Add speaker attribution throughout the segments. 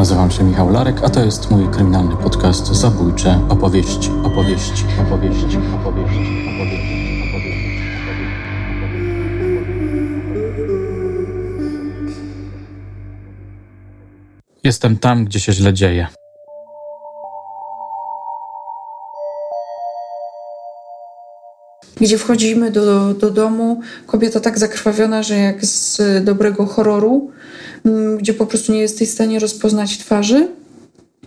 Speaker 1: Nazywam się Michał Larek, a to jest mój kryminalny podcast Zabójcze opowieści, opowieści, opowieści, opowieści, opowieści. Jestem tam, gdzie się źle dzieje.
Speaker 2: gdzie wchodzimy do, do domu, kobieta tak zakrwawiona, że jak z dobrego horroru, gdzie po prostu nie jesteś w stanie rozpoznać twarzy.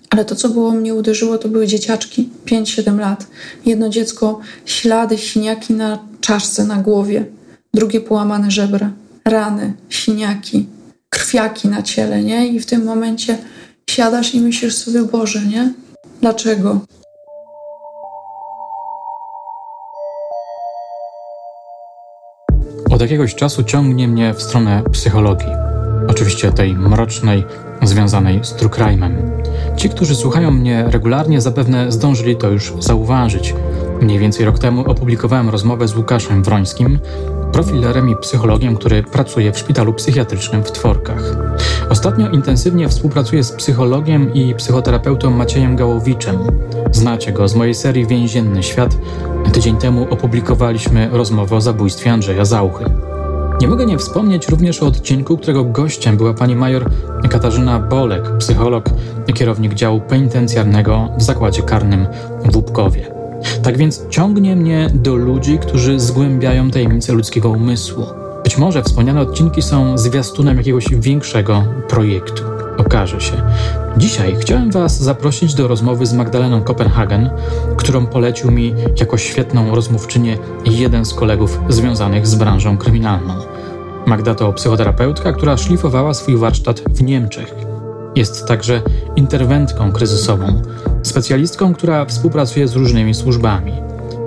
Speaker 2: Ale to, co było mnie uderzyło, to były dzieciaczki, 5-7 lat. Jedno dziecko, ślady, siniaki na czaszce, na głowie. Drugie połamane żebra, rany, siniaki, krwiaki na ciele, nie? I w tym momencie siadasz i myślisz sobie, Boże, nie? Dlaczego?
Speaker 1: Od jakiegoś czasu ciągnie mnie w stronę psychologii. Oczywiście tej mrocznej, związanej z true crime'em. Ci, którzy słuchają mnie regularnie, zapewne zdążyli to już zauważyć. Mniej więcej rok temu opublikowałem rozmowę z Łukaszem Wrońskim, profilerem i psychologiem, który pracuje w szpitalu psychiatrycznym w Tworkach. Ostatnio intensywnie współpracuję z psychologiem i psychoterapeutą Maciejem Gałowiczem. Znacie go z mojej serii Więzienny Świat. Tydzień temu opublikowaliśmy rozmowę o zabójstwie Andrzeja Zauchy. Nie mogę nie wspomnieć również o odcinku, którego gościem była pani major Katarzyna Bolek, psycholog kierownik działu penitencjarnego w zakładzie karnym w Łupkowie. Tak więc ciągnie mnie do ludzi, którzy zgłębiają tajemnice ludzkiego umysłu. Być może wspomniane odcinki są zwiastunem jakiegoś większego projektu. Okaże się. Dzisiaj chciałem Was zaprosić do rozmowy z Magdaleną Kopenhagen, którą polecił mi jako świetną rozmówczynię jeden z kolegów związanych z branżą kryminalną. Magda to psychoterapeutka, która szlifowała swój warsztat w Niemczech. Jest także interwentką kryzysową, specjalistką, która współpracuje z różnymi służbami.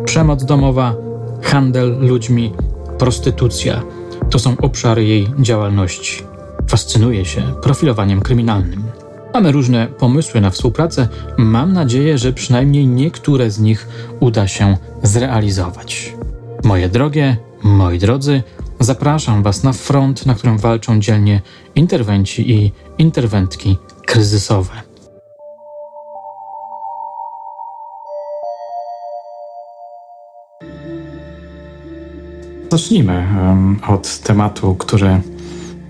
Speaker 1: Przemoc domowa, handel ludźmi, prostytucja to są obszary jej działalności. Fascynuje się profilowaniem kryminalnym. Mamy różne pomysły na współpracę. Mam nadzieję, że przynajmniej niektóre z nich uda się zrealizować. Moje drogie, moi drodzy, zapraszam Was na front, na którym walczą dzielnie interwenci i interwentki kryzysowe. Zacznijmy od tematu, który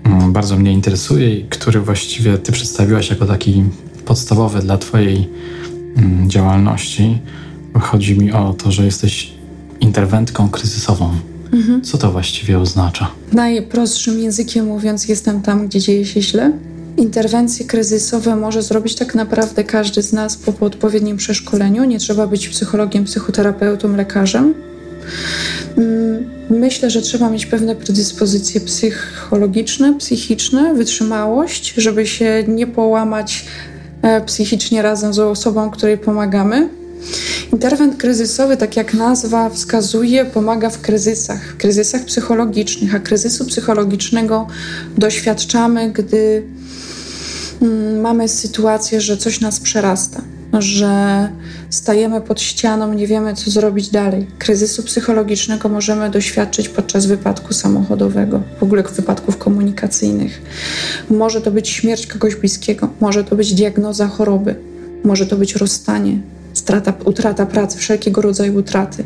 Speaker 1: mm, bardzo mnie interesuje i który właściwie Ty przedstawiłaś jako taki podstawowy dla Twojej mm, działalności. Chodzi mi o to, że jesteś interwentką kryzysową. Mhm. Co to właściwie oznacza?
Speaker 2: Najprostszym językiem mówiąc, jestem tam, gdzie dzieje się źle. Interwencje kryzysowe może zrobić tak naprawdę każdy z nas po, po odpowiednim przeszkoleniu. Nie trzeba być psychologiem, psychoterapeutą, lekarzem. Mm, myślę, że trzeba mieć pewne predyspozycje psychologiczne, psychiczne, wytrzymałość, żeby się nie połamać e, psychicznie razem z osobą, której pomagamy. Interwent kryzysowy, tak jak nazwa wskazuje, pomaga w kryzysach, w kryzysach psychologicznych, a kryzysu psychologicznego doświadczamy, gdy mm, mamy sytuację, że coś nas przerasta że stajemy pod ścianą, nie wiemy, co zrobić dalej. Kryzysu psychologicznego możemy doświadczyć podczas wypadku samochodowego, w ogóle wypadków komunikacyjnych. Może to być śmierć kogoś bliskiego, może to być diagnoza choroby, może to być rozstanie, strata, utrata pracy, wszelkiego rodzaju utraty,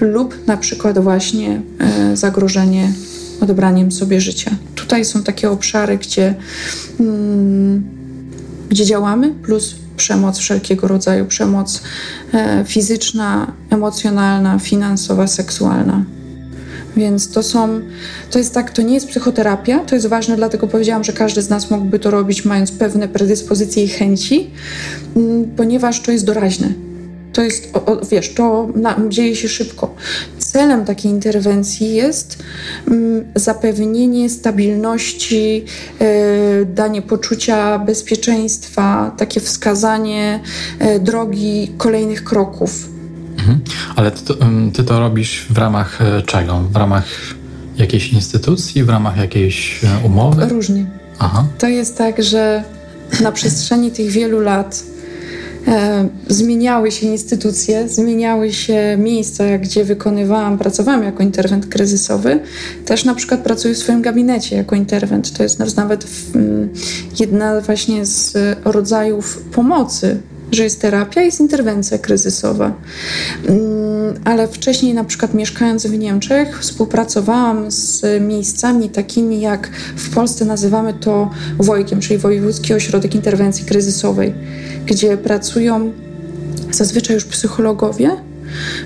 Speaker 2: lub na przykład właśnie e, zagrożenie odebraniem sobie życia. Tutaj są takie obszary, gdzie, mm, gdzie działamy, plus przemoc wszelkiego rodzaju, przemoc e, fizyczna, emocjonalna, finansowa, seksualna. Więc to są, to jest tak, to nie jest psychoterapia, to jest ważne, dlatego powiedziałam, że każdy z nas mógłby to robić, mając pewne predyspozycje i chęci, mm, ponieważ to jest doraźne. To jest, o, o, wiesz, to na, dzieje się szybko. Celem takiej interwencji jest mm, zapewnienie stabilności, y, danie poczucia bezpieczeństwa, takie wskazanie y, drogi kolejnych kroków.
Speaker 1: Mhm. Ale ty to, ty to robisz w ramach e, czego? W ramach jakiejś instytucji, w ramach jakiejś umowy?
Speaker 2: Różnie. Aha. To jest tak, że na przestrzeni tych wielu lat E, zmieniały się instytucje, zmieniały się miejsca, gdzie wykonywałam, pracowałam jako interwent kryzysowy. Też na przykład pracuję w swoim gabinecie jako interwent. To jest nawet mm, jedna właśnie z rodzajów pomocy że jest terapia, jest interwencja kryzysowa. Mm, ale wcześniej, na przykład mieszkając w Niemczech, współpracowałam z miejscami takimi jak w Polsce nazywamy to WOJkiem, czyli Wojewódzki Ośrodek Interwencji Kryzysowej, gdzie pracują zazwyczaj już psychologowie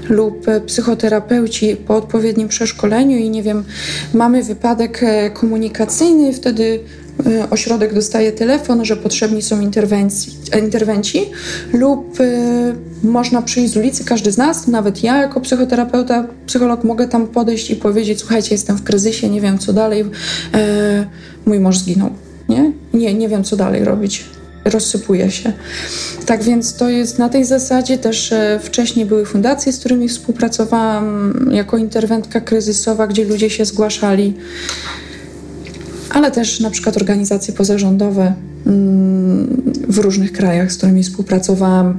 Speaker 2: lub psychoterapeuci po odpowiednim przeszkoleniu i nie wiem, mamy wypadek e, komunikacyjny, wtedy ośrodek dostaje telefon, że potrzebni są interwenci lub y, można przyjść z ulicy, każdy z nas, nawet ja jako psychoterapeuta, psycholog mogę tam podejść i powiedzieć, słuchajcie, jestem w kryzysie, nie wiem co dalej, y, mój mąż zginął, nie? Nie, nie wiem co dalej robić rozsypuje się. Tak więc to jest na tej zasadzie też wcześniej były fundacje, z którymi współpracowałam jako interwentka kryzysowa, gdzie ludzie się zgłaszali ale też na przykład organizacje pozarządowe mm, w różnych krajach, z którymi współpracowałam.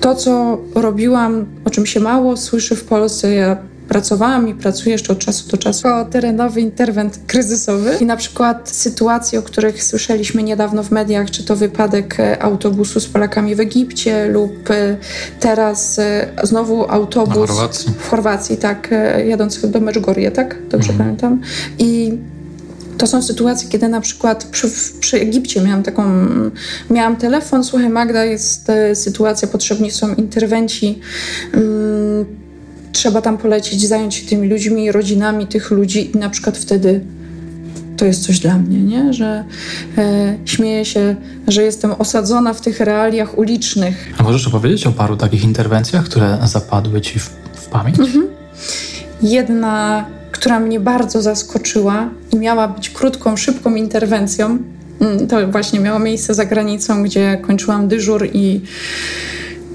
Speaker 2: To, co robiłam, o czym się mało słyszy w Polsce, ja pracowałam i pracuję jeszcze od czasu do czasu o terenowy interwent kryzysowy i na przykład sytuacje, o których słyszeliśmy niedawno w mediach, czy to wypadek e, autobusu z Polakami w Egipcie lub e, teraz e, znowu autobus
Speaker 3: Chorwacji.
Speaker 2: w Chorwacji, tak, jadący do Medjugorje, tak? Dobrze mhm. pamiętam. I to są sytuacje, kiedy na przykład przy, przy Egipcie miałam taką, miałam telefon, słuchaj Magda, jest e, sytuacja, potrzebni są interwenci, um, trzeba tam polecieć, zająć się tymi ludźmi, rodzinami tych ludzi i na przykład wtedy to jest coś dla mnie, nie? że e, śmieję się, że jestem osadzona w tych realiach ulicznych.
Speaker 3: A możesz opowiedzieć o paru takich interwencjach, które zapadły ci w, w pamięć? Mhm.
Speaker 2: Jedna która mnie bardzo zaskoczyła i miała być krótką, szybką interwencją. Mm, to właśnie miało miejsce za granicą, gdzie kończyłam dyżur i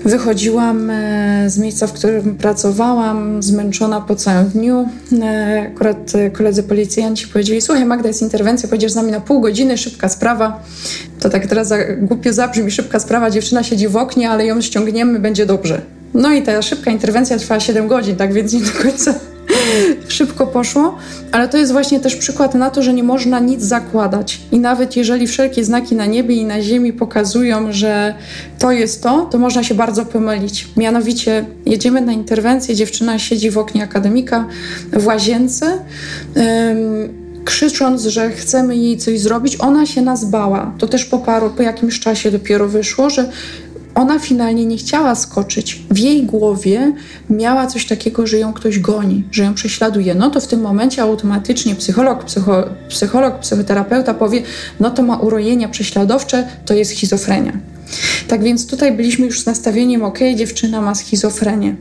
Speaker 2: Wychodziłam e, z miejsca, w którym pracowałam, zmęczona po całym dniu. E, akurat koledzy policjanci powiedzieli: Słuchaj, Magda, jest interwencja, pojedziesz z nami na pół godziny, szybka sprawa. To tak teraz głupio zabrzmi, szybka sprawa, dziewczyna siedzi w oknie, ale ją ściągniemy, będzie dobrze. No i ta szybka interwencja trwała 7 godzin, tak więc nie do końca szybko poszło, ale to jest właśnie też przykład na to, że nie można nic zakładać. I nawet jeżeli wszelkie znaki na niebie i na ziemi pokazują, że to jest to, to można się bardzo pomylić. Mianowicie jedziemy na interwencję, dziewczyna siedzi w oknie akademika w łazience. krzycząc, że chcemy jej coś zrobić, ona się nas bała. To też po paru, po jakimś czasie dopiero wyszło, że ona finalnie nie chciała skoczyć. W jej głowie miała coś takiego, że ją ktoś goni, że ją prześladuje. No to w tym momencie automatycznie psycholog, psycho, psycholog, psychoterapeuta powie, no to ma urojenia prześladowcze, to jest schizofrenia. Tak więc tutaj byliśmy już z nastawieniem, ok, dziewczyna ma schizofrenię.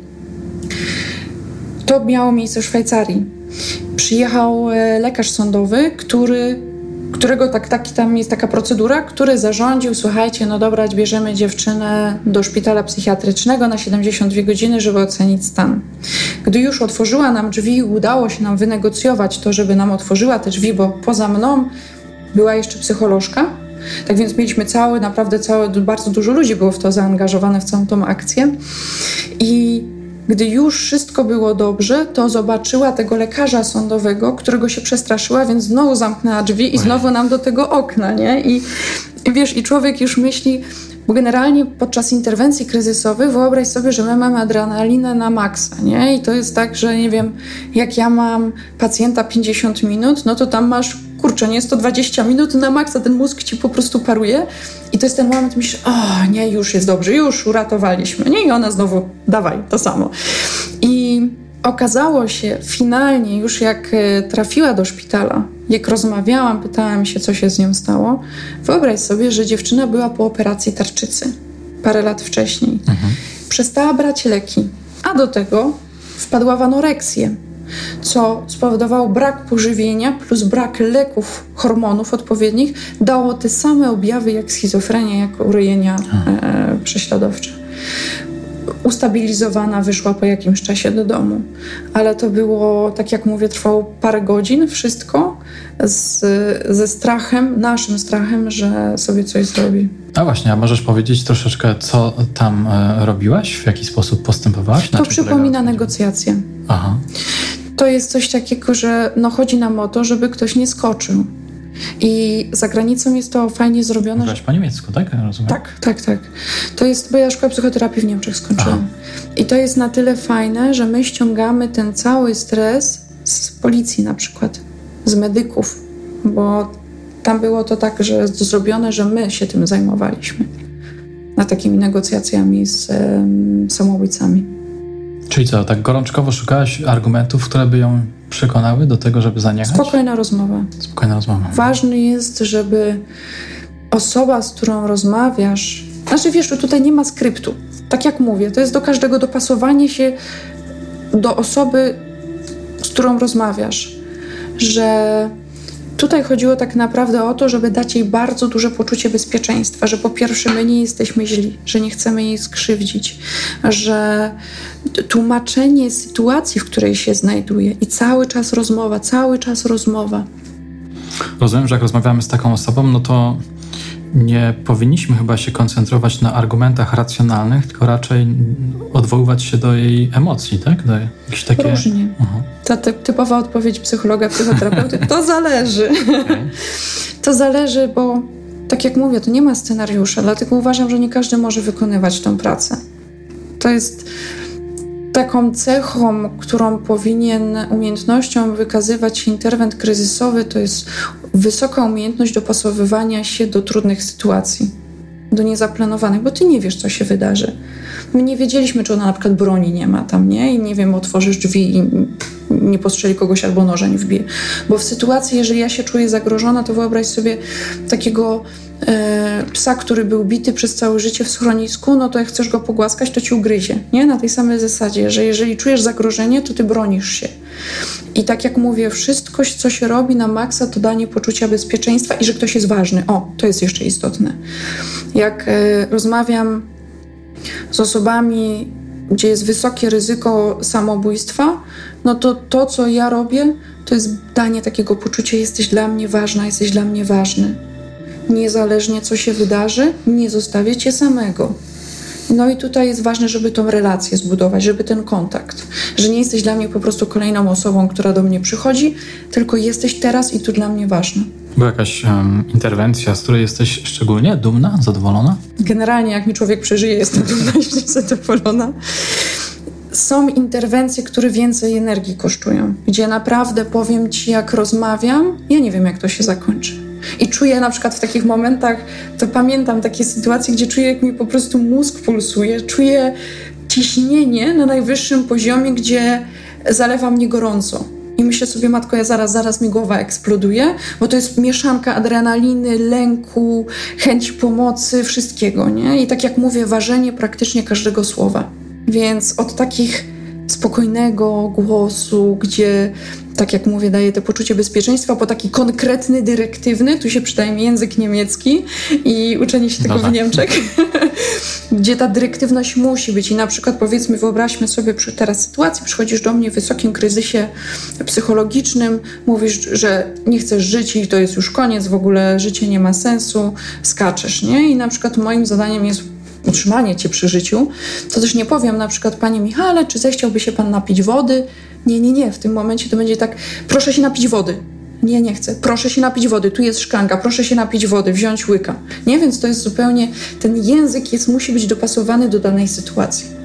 Speaker 2: To miało miejsce w Szwajcarii. Przyjechał e, lekarz sądowy, który którego tak, taki tam jest taka procedura, który zarządził, słuchajcie, no dobra, bierzemy dziewczynę do szpitala psychiatrycznego na 72 godziny, żeby ocenić stan. Gdy już otworzyła nam drzwi, udało się nam wynegocjować to, żeby nam otworzyła te drzwi, bo poza mną była jeszcze psycholożka, tak więc mieliśmy cały, naprawdę całe, bardzo dużo ludzi było w to zaangażowane, w całą tą akcję. I gdy już wszystko było dobrze, to zobaczyła tego lekarza sądowego, którego się przestraszyła, więc znowu zamknęła drzwi i znowu nam do tego okna, nie? I, i wiesz, i człowiek już myśli, bo generalnie podczas interwencji kryzysowych wyobraź sobie, że my mamy adrenalinę na maksa, nie? I to jest tak, że nie wiem, jak ja mam pacjenta 50 minut, no to tam masz kurczę, nie jest to 20 minut na maksa, ten mózg ci po prostu paruje i to jest ten moment, myślisz, o nie, już jest dobrze, już uratowaliśmy, nie? I ona znowu, dawaj, to samo. Okazało się finalnie, już jak e, trafiła do szpitala, jak rozmawiałam, pytałam się, co się z nią stało, wyobraź sobie, że dziewczyna była po operacji tarczycy parę lat wcześniej. Mhm. Przestała brać leki, a do tego wpadła w anoreksję co spowodowało brak pożywienia plus brak leków, hormonów odpowiednich, dało te same objawy jak schizofrenia, jak urojenia e, prześladowcze. Ustabilizowana, wyszła po jakimś czasie do domu. Ale to było, tak jak mówię, trwało parę godzin, wszystko z, ze strachem, naszym strachem, że sobie coś zrobi.
Speaker 3: A właśnie, a możesz powiedzieć troszeczkę, co tam e, robiłaś? W jaki sposób postępowałaś?
Speaker 2: Na to przypomina negocjacje. Aha. To jest coś takiego, że no chodzi nam o to, żeby ktoś nie skoczył. I za granicą jest to fajnie zrobione.
Speaker 3: Mówiłaś po niemiecku, tak?
Speaker 2: Rozumiem. Tak, tak, tak. To jest, bo ja szkołę psychoterapii w Niemczech skończyłam. Aha. I to jest na tyle fajne, że my ściągamy ten cały stres z policji na przykład, z medyków, bo tam było to tak, że zrobione, że my się tym zajmowaliśmy. Na takimi negocjacjami z um, samobójcami.
Speaker 3: Czyli co, tak gorączkowo szukałaś argumentów, które by ją przekonały do tego, żeby zaniechać?
Speaker 2: Spokojna rozmowa.
Speaker 3: Spokojna rozmowa.
Speaker 2: Ważne jest, żeby osoba, z którą rozmawiasz, znaczy wiesz, tutaj nie ma skryptu. Tak jak mówię, to jest do każdego dopasowanie się do osoby, z którą rozmawiasz. Że Tutaj chodziło tak naprawdę o to, żeby dać jej bardzo duże poczucie bezpieczeństwa, że po pierwsze my nie jesteśmy źli, że nie chcemy jej skrzywdzić, że tłumaczenie sytuacji, w której się znajduje i cały czas rozmowa, cały czas rozmowa.
Speaker 3: Rozumiem, że jak rozmawiamy z taką osobą, no to nie powinniśmy chyba się koncentrować na argumentach racjonalnych, tylko raczej odwoływać się do jej emocji, tak? Do
Speaker 2: jakieś takie... Różnie. Uh-huh. Ta typowa odpowiedź psychologa, psychoterapeuty, to zależy. Okay. To zależy, bo tak jak mówię, to nie ma scenariusza, dlatego uważam, że nie każdy może wykonywać tę pracę. To jest taką cechą, którą powinien umiejętnością wykazywać interwent kryzysowy, to jest wysoka umiejętność dopasowywania się do trudnych sytuacji, do niezaplanowanych, bo ty nie wiesz, co się wydarzy. My nie wiedzieliśmy, czy ona na przykład broni nie ma tam, nie? I nie wiem, otworzysz drzwi i nie postrzeli kogoś albo nożem wbije. Bo w sytuacji, jeżeli ja się czuję zagrożona, to wyobraź sobie takiego e, psa, który był bity przez całe życie w schronisku, no to jak chcesz go pogłaskać, to ci ugryzie, nie? Na tej samej zasadzie, że jeżeli czujesz zagrożenie, to ty bronisz się. I tak jak mówię, wszystko, co się robi na maksa, to danie poczucia bezpieczeństwa i że ktoś jest ważny. O, to jest jeszcze istotne. Jak e, rozmawiam z osobami, gdzie jest wysokie ryzyko samobójstwa, no to to, co ja robię, to jest danie takiego poczucia: jesteś dla mnie ważna, jesteś dla mnie ważny. Niezależnie co się wydarzy, nie zostawię cię samego. No i tutaj jest ważne, żeby tą relację zbudować, żeby ten kontakt, że nie jesteś dla mnie po prostu kolejną osobą, która do mnie przychodzi, tylko jesteś teraz i tu dla mnie ważna.
Speaker 3: Była jakaś um, interwencja, z której jesteś szczególnie dumna, zadowolona?
Speaker 2: Generalnie, jak mi człowiek przeżyje, jestem dumna i zadowolona. Są interwencje, które więcej energii kosztują, gdzie naprawdę powiem ci, jak rozmawiam, ja nie wiem, jak to się zakończy. I czuję na przykład w takich momentach, to pamiętam takie sytuacje, gdzie czuję, jak mi po prostu mózg pulsuje, czuję ciśnienie na najwyższym poziomie, gdzie zalewa mnie gorąco. I myślę sobie, matko, ja zaraz, zaraz mi głowa eksploduje, bo to jest mieszanka adrenaliny, lęku, chęci pomocy, wszystkiego, nie? I tak jak mówię, ważenie praktycznie każdego słowa. Więc od takich spokojnego głosu, gdzie, tak jak mówię, daje to poczucie bezpieczeństwa, po taki konkretny, dyrektywny, tu się przydaje mi język niemiecki i uczenie się tego no tak. w Niemczech, gdzie ta dyrektywność musi być. I na przykład powiedzmy, wyobraźmy sobie przy teraz sytuacji, przychodzisz do mnie w wysokim kryzysie psychologicznym, mówisz, że nie chcesz żyć i to jest już koniec, w ogóle życie nie ma sensu, skaczesz, nie? I na przykład moim zadaniem jest utrzymanie cię przy życiu, to też nie powiem na przykład, panie Michale, czy zechciałby się pan napić wody? Nie, nie, nie. W tym momencie to będzie tak, proszę się napić wody. Nie, nie chcę. Proszę się napić wody. Tu jest szklanka. Proszę się napić wody. Wziąć łyka. Nie, więc to jest zupełnie, ten język jest, musi być dopasowany do danej sytuacji.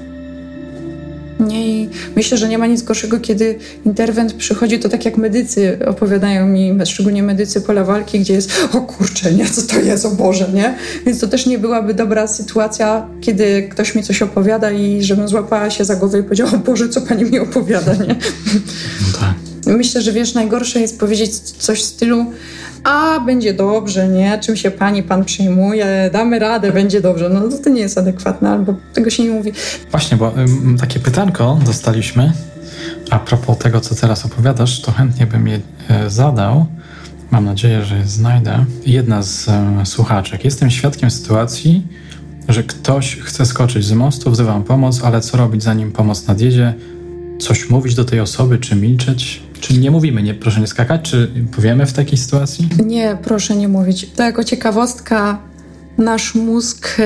Speaker 2: Nie, i myślę, że nie ma nic gorszego, kiedy interwent przychodzi, to tak jak medycy opowiadają mi, szczególnie medycy pola walki, gdzie jest, o kurczę, nie, co to jest, o Boże, nie? Więc to też nie byłaby dobra sytuacja, kiedy ktoś mi coś opowiada i żebym złapała się za głowę i powiedziała, o Boże, co pani mi opowiada, nie? No tak. Myślę, że wiesz, najgorsze jest powiedzieć coś w stylu, a będzie dobrze, nie? Czym się pani, pan przejmuje, damy radę, będzie dobrze. No to nie jest adekwatne, albo tego się nie mówi.
Speaker 3: Właśnie, bo ym, takie pytanko dostaliśmy a propos tego, co teraz opowiadasz, to chętnie bym je y, zadał. Mam nadzieję, że je znajdę. Jedna z y, słuchaczek. Jestem świadkiem sytuacji, że ktoś chce skoczyć z mostu, wzywam pomoc, ale co robić zanim pomoc nadjedzie? Coś mówić do tej osoby, czy milczeć? Czy nie mówimy, nie, proszę nie skakać? Czy powiemy w takiej sytuacji?
Speaker 2: Nie, proszę nie mówić. To jako ciekawostka nasz mózg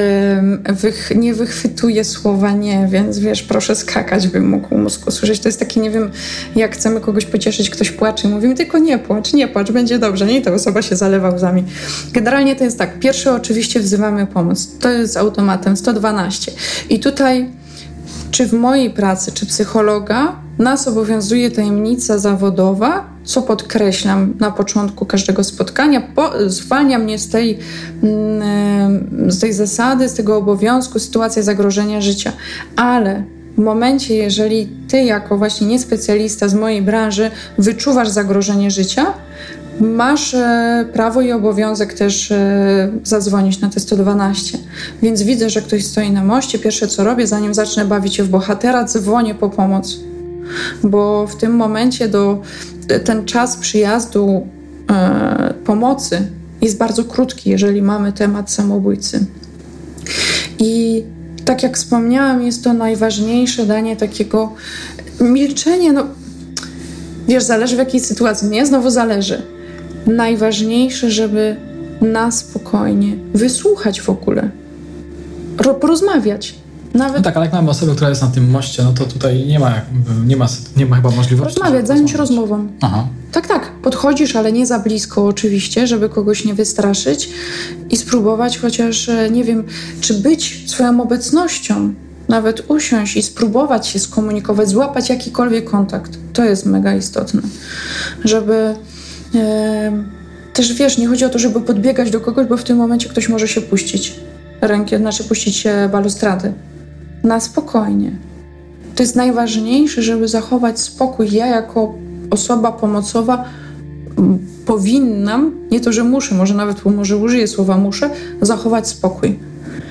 Speaker 2: wych, nie wychwytuje słowa nie, więc wiesz, proszę skakać, bym mógł mózg usłyszeć. To jest takie, nie wiem, jak chcemy kogoś pocieszyć, ktoś płacze i mówimy tylko nie płacz, nie płacz, będzie dobrze. Nie, ta osoba się zalewa łzami. Generalnie to jest tak, pierwsze oczywiście wzywamy pomoc. To jest automatem 112. I tutaj czy w mojej pracy, czy psychologa, nas obowiązuje tajemnica zawodowa, co podkreślam na początku każdego spotkania, po, zwalnia mnie z tej, mm, z tej zasady, z tego obowiązku sytuacja zagrożenia życia. Ale w momencie, jeżeli ty, jako właśnie niespecjalista z mojej branży, wyczuwasz zagrożenie życia, masz e, prawo i obowiązek też e, zadzwonić na te 112. Więc widzę, że ktoś stoi na moście. Pierwsze co robię, zanim zacznę bawić się w bohatera, dzwonię po pomoc. Bo w tym momencie do, ten czas przyjazdu e, pomocy jest bardzo krótki, jeżeli mamy temat samobójcy. I tak jak wspomniałam, jest to najważniejsze danie takiego milczenia. No, wiesz, zależy w jakiej sytuacji. Nie, znowu zależy najważniejsze, żeby na spokojnie wysłuchać w ogóle, porozmawiać.
Speaker 3: Nawet... No tak, ale jak mamy osobę, która jest na tym moście, no to tutaj nie ma, nie ma, nie ma chyba możliwości.
Speaker 2: Rozmawiać, zająć się rozmową. Aha. Tak, tak. Podchodzisz, ale nie za blisko oczywiście, żeby kogoś nie wystraszyć i spróbować chociaż, e, nie wiem, czy być swoją obecnością, nawet usiąść i spróbować się skomunikować, złapać jakikolwiek kontakt. To jest mega istotne, żeby też wiesz, nie chodzi o to, żeby podbiegać do kogoś, bo w tym momencie ktoś może się puścić ręki, znaczy puścić się balustrady. Na spokojnie. To jest najważniejsze, żeby zachować spokój. Ja jako osoba pomocowa powinnam, nie to, że muszę, może nawet może użyję słowa muszę, zachować spokój.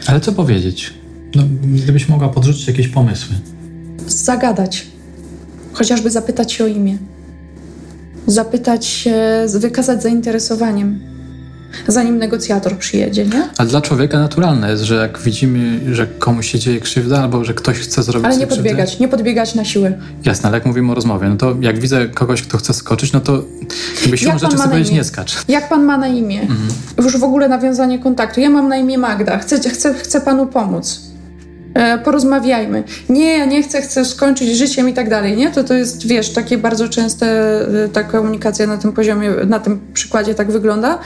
Speaker 3: Ale co powiedzieć? No, gdybyś mogła podrzucić jakieś pomysły.
Speaker 2: Zagadać. Chociażby zapytać się o imię zapytać się, wykazać zainteresowaniem, zanim negocjator przyjedzie, nie?
Speaker 3: A dla człowieka naturalne jest, że jak widzimy, że komuś się dzieje krzywda albo że ktoś chce zrobić
Speaker 2: Ale nie podbiegać, krzywdę, nie podbiegać na siłę.
Speaker 3: Jasne, ale jak mówimy o rozmowie, no to jak widzę kogoś, kto chce skoczyć, no to jakby siłą rzeczy sobie powiedzieć nie skacz.
Speaker 2: Jak pan ma na imię? Mhm. Już w ogóle nawiązanie kontaktu. Ja mam na imię Magda, chcę, chcę, chcę panu pomóc porozmawiajmy. Nie, ja nie chcę, chcę skończyć życiem i tak dalej, nie? To to jest, wiesz, takie bardzo częste, e, ta komunikacja na tym poziomie, na tym przykładzie tak wygląda.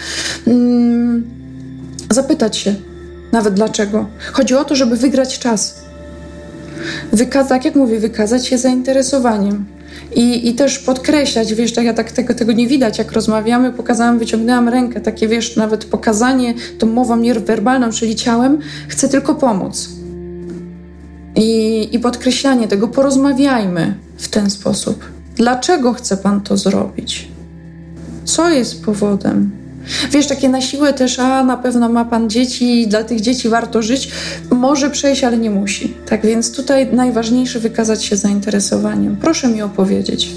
Speaker 2: Mm, zapytać się nawet dlaczego. Chodzi o to, żeby wygrać czas. Wyka- tak jak mówię, wykazać się zainteresowaniem. I, I też podkreślać, wiesz, tak ja tak tego, tego nie widać, jak rozmawiamy, pokazałam, wyciągnęłam rękę, takie wiesz, nawet pokazanie tą mową werbalną, czyli ciałem, chcę tylko pomóc i, i podkreślanie tego, porozmawiajmy w ten sposób. Dlaczego chce Pan to zrobić? Co jest powodem? Wiesz, takie na siłę też, a na pewno ma pan dzieci, dla tych dzieci warto żyć. Może przejść, ale nie musi. Tak więc tutaj najważniejsze wykazać się zainteresowaniem. Proszę mi opowiedzieć.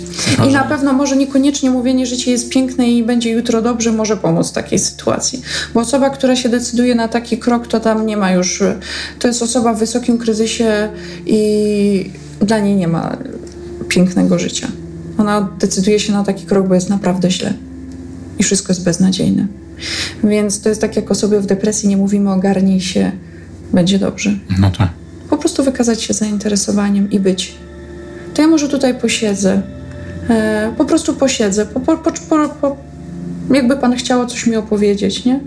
Speaker 2: I na pewno może niekoniecznie mówienie, że życie jest piękne i będzie jutro dobrze, może pomóc w takiej sytuacji. Bo osoba, która się decyduje na taki krok, to tam nie ma już. To jest osoba w wysokim kryzysie i dla niej nie ma pięknego życia. Ona decyduje się na taki krok, bo jest naprawdę źle i wszystko jest beznadziejne. Więc to jest tak, jak o sobie w depresji nie mówimy, ogarnij się, będzie dobrze.
Speaker 3: No tak.
Speaker 2: Po prostu wykazać się zainteresowaniem i być. To ja może tutaj posiedzę. E, po prostu posiedzę. Po, po, po, po, jakby pan chciał coś mi opowiedzieć, nie?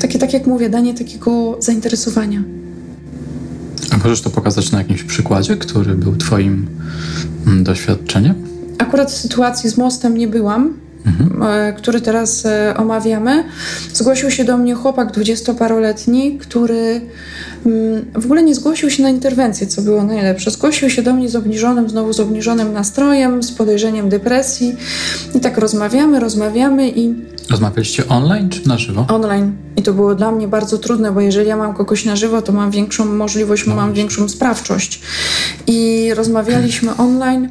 Speaker 2: Takie, tak jak mówię, danie takiego zainteresowania.
Speaker 3: A możesz to pokazać na jakimś przykładzie, który był Twoim mm, doświadczeniem?
Speaker 2: Akurat w sytuacji z mostem nie byłam, mhm. E, który teraz e, omawiamy, zgłosił się do mnie chłopak dwudziestoparoletni, który mm, w ogóle nie zgłosił się na interwencję, co było najlepsze. Zgłosił się do mnie z obniżonym, znowu z obniżonym nastrojem, z podejrzeniem depresji. I tak rozmawiamy, rozmawiamy i.
Speaker 3: Rozmawialiście online czy na żywo?
Speaker 2: Online. I to było dla mnie bardzo trudne, bo jeżeli ja mam kogoś na żywo, to mam większą możliwość, no. mam większą sprawczość. I rozmawialiśmy online,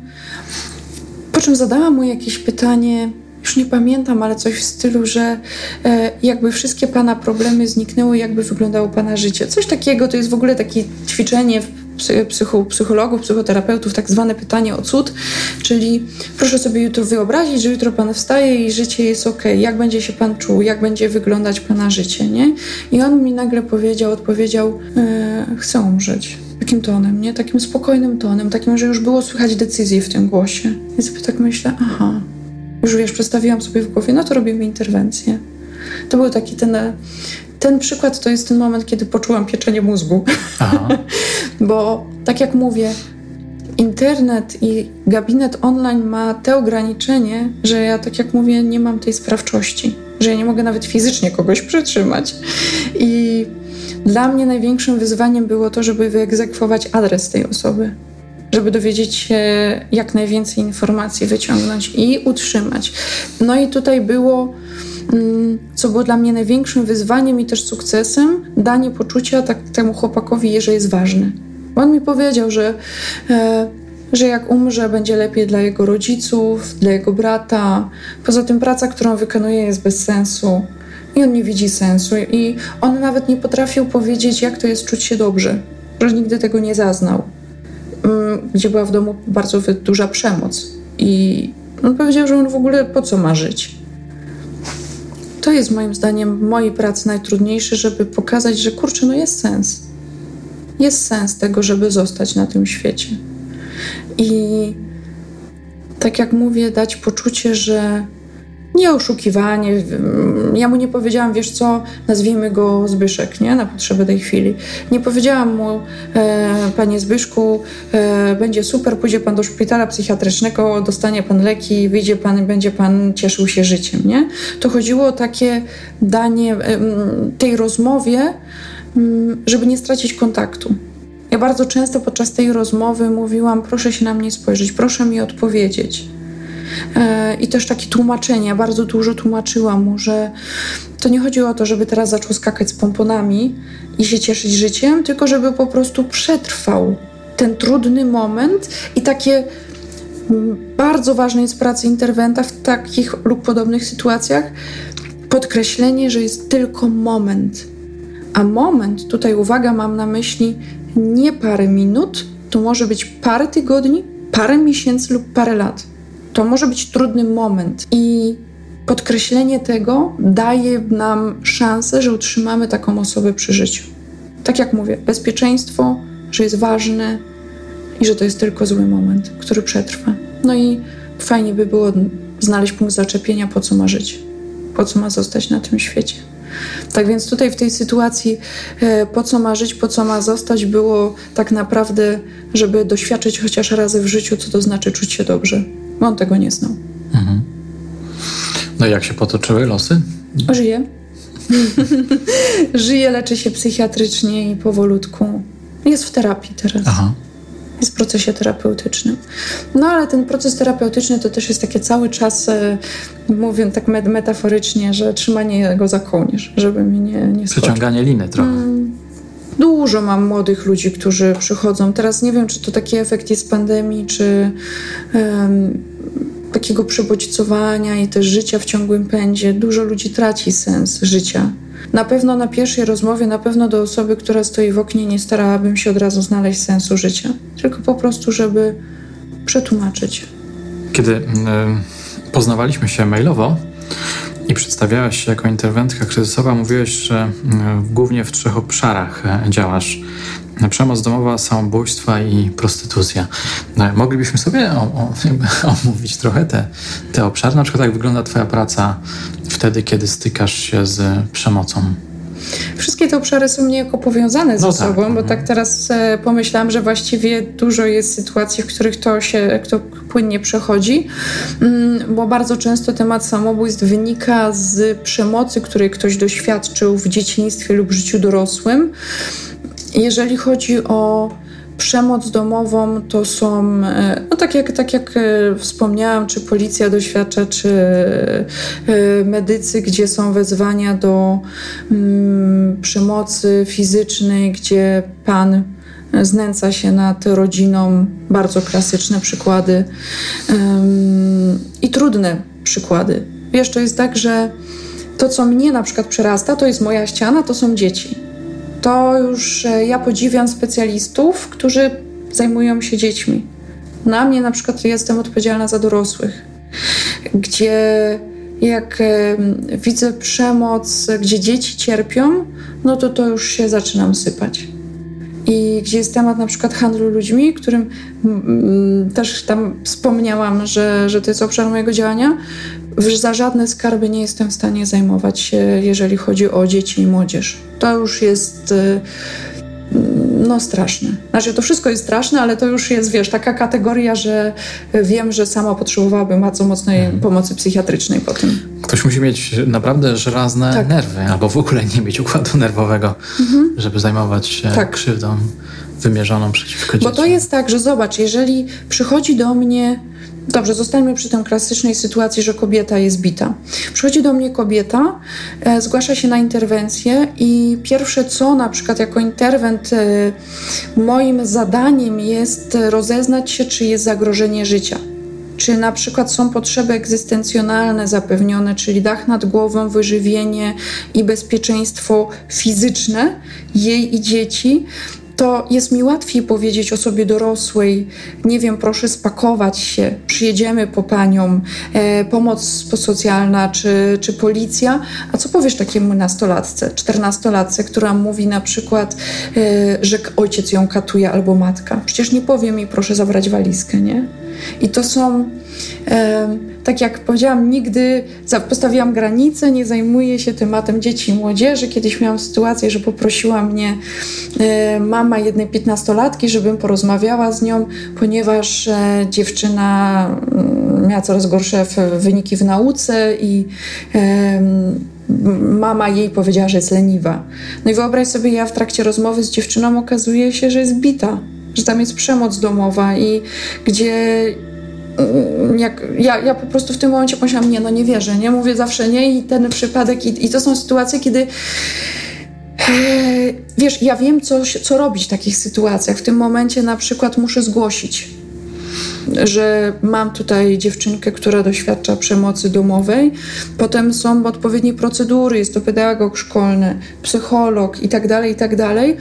Speaker 2: po czym zadałam mu jakieś pytanie już nie pamiętam, ale coś w stylu, że e, jakby wszystkie pana problemy zniknęły, jakby wyglądało pana życie. Coś takiego, to jest w ogóle takie ćwiczenie psycho, psychologów, psychoterapeutów, tak zwane pytanie o cud, czyli proszę sobie jutro wyobrazić, że jutro pan wstaje i życie jest ok, jak będzie się pan czuł, jak będzie wyglądać pana życie, nie? I on mi nagle powiedział, odpowiedział, e, chcę umrzeć. Takim tonem, nie? Takim spokojnym tonem, takim, że już było słychać decyzję w tym głosie. Sobie tak myślę, aha, już wiesz, przedstawiłam sobie w głowie, no to robimy interwencję. To był taki ten, ten przykład, to jest ten moment, kiedy poczułam pieczenie mózgu. Bo tak jak mówię, internet i gabinet online ma te ograniczenie, że ja, tak jak mówię, nie mam tej sprawczości, że ja nie mogę nawet fizycznie kogoś przytrzymać. I dla mnie największym wyzwaniem było to, żeby wyegzekwować adres tej osoby żeby dowiedzieć się jak najwięcej informacji, wyciągnąć i utrzymać. No i tutaj było, mm, co było dla mnie największym wyzwaniem i też sukcesem, danie poczucia tak, temu chłopakowi, że jest ważny. On mi powiedział, że, e, że jak umrze, będzie lepiej dla jego rodziców, dla jego brata. Poza tym praca, którą wykonuje, jest bez sensu. I on nie widzi sensu. I on nawet nie potrafił powiedzieć, jak to jest czuć się dobrze, że nigdy tego nie zaznał. Gdzie była w domu bardzo duża przemoc. I on powiedział, że on w ogóle po co ma żyć. To jest moim zdaniem mojej pracy najtrudniejsze, żeby pokazać, że kurczę, no jest sens. Jest sens tego, żeby zostać na tym świecie. I tak jak mówię, dać poczucie, że nie oszukiwanie. Ja mu nie powiedziałam, wiesz co, nazwijmy go Zbyszek, nie? Na potrzeby tej chwili. Nie powiedziałam mu, e, panie Zbyszku, e, będzie super, pójdzie pan do szpitala psychiatrycznego, dostanie pan leki, wyjdzie pan i będzie pan cieszył się życiem, nie? To chodziło o takie danie e, tej rozmowie, żeby nie stracić kontaktu. Ja bardzo często podczas tej rozmowy mówiłam, proszę się na mnie spojrzeć, proszę mi odpowiedzieć. E, I też takie tłumaczenia, bardzo dużo tłumaczyłam mu, że to nie chodziło o to, żeby teraz zaczął skakać z pomponami i się cieszyć życiem, tylko żeby po prostu przetrwał ten trudny moment i takie bardzo ważne jest praca interwenta w takich lub podobnych sytuacjach podkreślenie, że jest tylko moment. A moment, tutaj uwaga, mam na myśli nie parę minut, to może być parę tygodni, parę miesięcy lub parę lat to może być trudny moment i podkreślenie tego daje nam szansę, że utrzymamy taką osobę przy życiu. Tak jak mówię, bezpieczeństwo, że jest ważne i że to jest tylko zły moment, który przetrwa. No i fajnie by było znaleźć punkt zaczepienia, po co ma żyć, po co ma zostać na tym świecie. Tak więc tutaj w tej sytuacji, e, po co ma żyć, po co ma zostać, było tak naprawdę, żeby doświadczyć chociaż razy w życiu, co to znaczy czuć się dobrze on tego nie znał. Mhm.
Speaker 3: No i jak się potoczyły losy?
Speaker 2: Żyje. Żyje, leczy się psychiatrycznie i powolutku. Jest w terapii teraz. Aha. Jest w procesie terapeutycznym. No ale ten proces terapeutyczny to też jest takie cały czas, e, mówię tak metaforycznie, że trzymanie go za kołnierz, żeby mi nie, nie
Speaker 3: skoczył. Przeciąganie liny trochę. Mm,
Speaker 2: Dużo mam młodych ludzi, którzy przychodzą. Teraz nie wiem, czy to taki efekt jest pandemii, czy um, takiego przebodźcowania i też życia w ciągłym pędzie. Dużo ludzi traci sens życia. Na pewno na pierwszej rozmowie, na pewno do osoby, która stoi w oknie, nie starałabym się od razu znaleźć sensu życia, tylko po prostu, żeby przetłumaczyć.
Speaker 3: Kiedy y, poznawaliśmy się mailowo, i przedstawiałaś się jako interwentka kryzysowa, mówiłeś, że e, głównie w trzech obszarach e, działasz. Przemoc domowa, samobójstwa i prostytucja. No, moglibyśmy sobie omówić trochę te, te obszary. Na przykład jak wygląda Twoja praca wtedy, kiedy stykasz się z przemocą?
Speaker 2: Wszystkie te obszary są niejako powiązane ze no tak. sobą, bo mhm. tak teraz e, pomyślałam, że właściwie dużo jest sytuacji, w których to się to płynnie przechodzi, mm, bo bardzo często temat samobójstw wynika z przemocy, której ktoś doświadczył w dzieciństwie lub życiu dorosłym. Jeżeli chodzi o przemoc domową to są, e, no tak jak, tak jak e, wspomniałam, czy policja doświadcza, czy e, medycy, gdzie są wezwania do mm, przemocy fizycznej, gdzie pan znęca się nad rodziną, bardzo klasyczne przykłady i trudne przykłady. To jest tak, że to, co mnie na przykład przerasta, to jest moja ściana, to są dzieci. To już e, ja podziwiam specjalistów, którzy zajmują się dziećmi. Na mnie na przykład jestem odpowiedzialna za dorosłych, gdzie jak widzę przemoc, gdzie dzieci cierpią, no to to już się zaczynam sypać. I gdzie jest temat na przykład handlu ludźmi, którym też tam wspomniałam, że, że to jest obszar mojego działania, za żadne skarby nie jestem w stanie zajmować się, jeżeli chodzi o dzieci i młodzież. To już jest y, no straszne. Znaczy to wszystko jest straszne, ale to już jest, wiesz, taka kategoria, że wiem, że sama potrzebowałabym bardzo mocnej mhm. pomocy psychiatrycznej po tym.
Speaker 3: Ktoś musi mieć naprawdę żelazne tak. nerwy, albo w ogóle nie mieć układu nerwowego, mhm. żeby zajmować się tak. krzywdą wymierzoną przeciwko dzieciom.
Speaker 2: Bo to jest tak, że zobacz, jeżeli przychodzi do mnie Dobrze, zostańmy przy tej klasycznej sytuacji, że kobieta jest bita. Przychodzi do mnie kobieta, e, zgłasza się na interwencję i pierwsze co, na przykład jako interwent, e, moim zadaniem jest rozeznać się, czy jest zagrożenie życia. Czy na przykład są potrzeby egzystencjonalne zapewnione, czyli dach nad głową, wyżywienie i bezpieczeństwo fizyczne jej i dzieci, to jest mi łatwiej powiedzieć osobie dorosłej, nie wiem, proszę spakować się, przyjedziemy po panią, e, pomoc socjalna czy, czy policja. A co powiesz takiemu nastolatce, czternastolatce, która mówi na przykład, e, że ojciec ją katuje albo matka? Przecież nie powie mi, proszę zabrać walizkę, nie? I to są, e, tak jak powiedziałam, nigdy postawiłam granice, nie zajmuję się tematem dzieci i młodzieży. Kiedyś miałam sytuację, że poprosiła mnie e, mama jednej piętnastolatki, żebym porozmawiała z nią, ponieważ e, dziewczyna mm, miała coraz gorsze wyniki w nauce i mama jej powiedziała, że jest leniwa. No i wyobraź sobie, ja w trakcie rozmowy z dziewczyną okazuje się, że jest bita że tam jest przemoc domowa i gdzie jak, ja, ja po prostu w tym momencie pomyślałam, nie, no nie wierzę, nie, mówię zawsze nie i ten przypadek i, i to są sytuacje, kiedy e, wiesz, ja wiem, co, co robić w takich sytuacjach. W tym momencie na przykład muszę zgłosić, że mam tutaj dziewczynkę, która doświadcza przemocy domowej. Potem są odpowiednie procedury, jest to pedagog szkolny, psycholog i tak dalej, i tak dalej.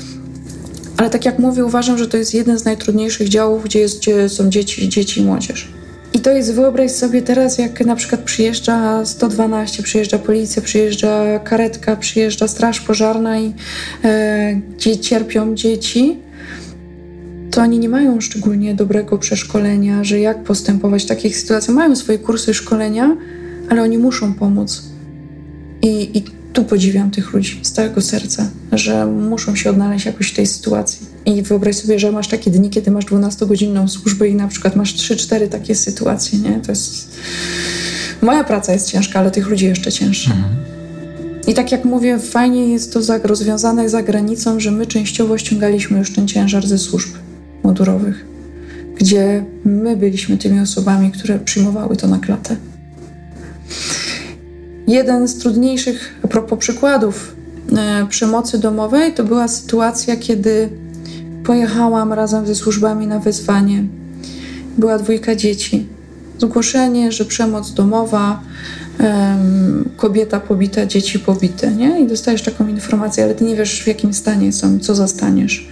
Speaker 2: Ale tak jak mówię, uważam, że to jest jeden z najtrudniejszych działów, gdzie, jest, gdzie są dzieci, dzieci i młodzież. I to jest, wyobraź sobie teraz, jak na przykład przyjeżdża 112, przyjeżdża policja, przyjeżdża karetka, przyjeżdża straż pożarna i e, gdzie cierpią dzieci, to oni nie mają szczególnie dobrego przeszkolenia, że jak postępować w takich sytuacjach. Mają swoje kursy szkolenia, ale oni muszą pomóc. I, i tu podziwiam tych ludzi z całego serca, że muszą się odnaleźć jakoś w tej sytuacji. I wyobraź sobie, że masz takie dni, kiedy masz 12-godzinną służbę i na przykład masz 3-4 takie sytuacje, nie? To jest... Moja praca jest ciężka, ale tych ludzi jeszcze cięższa. Mhm. I tak jak mówię, fajnie jest to rozwiązane za granicą, że my częściowo ściągaliśmy już ten ciężar ze służb mundurowych, gdzie my byliśmy tymi osobami, które przyjmowały to na klatę. Jeden z trudniejszych, a propos przykładów e, przemocy domowej, to była sytuacja, kiedy pojechałam razem ze służbami na wezwanie. Była dwójka dzieci. Zgłoszenie, że przemoc domowa, kobieta pobita, dzieci pobite, nie? I dostajesz taką informację, ale ty nie wiesz, w jakim stanie są, co zastaniesz.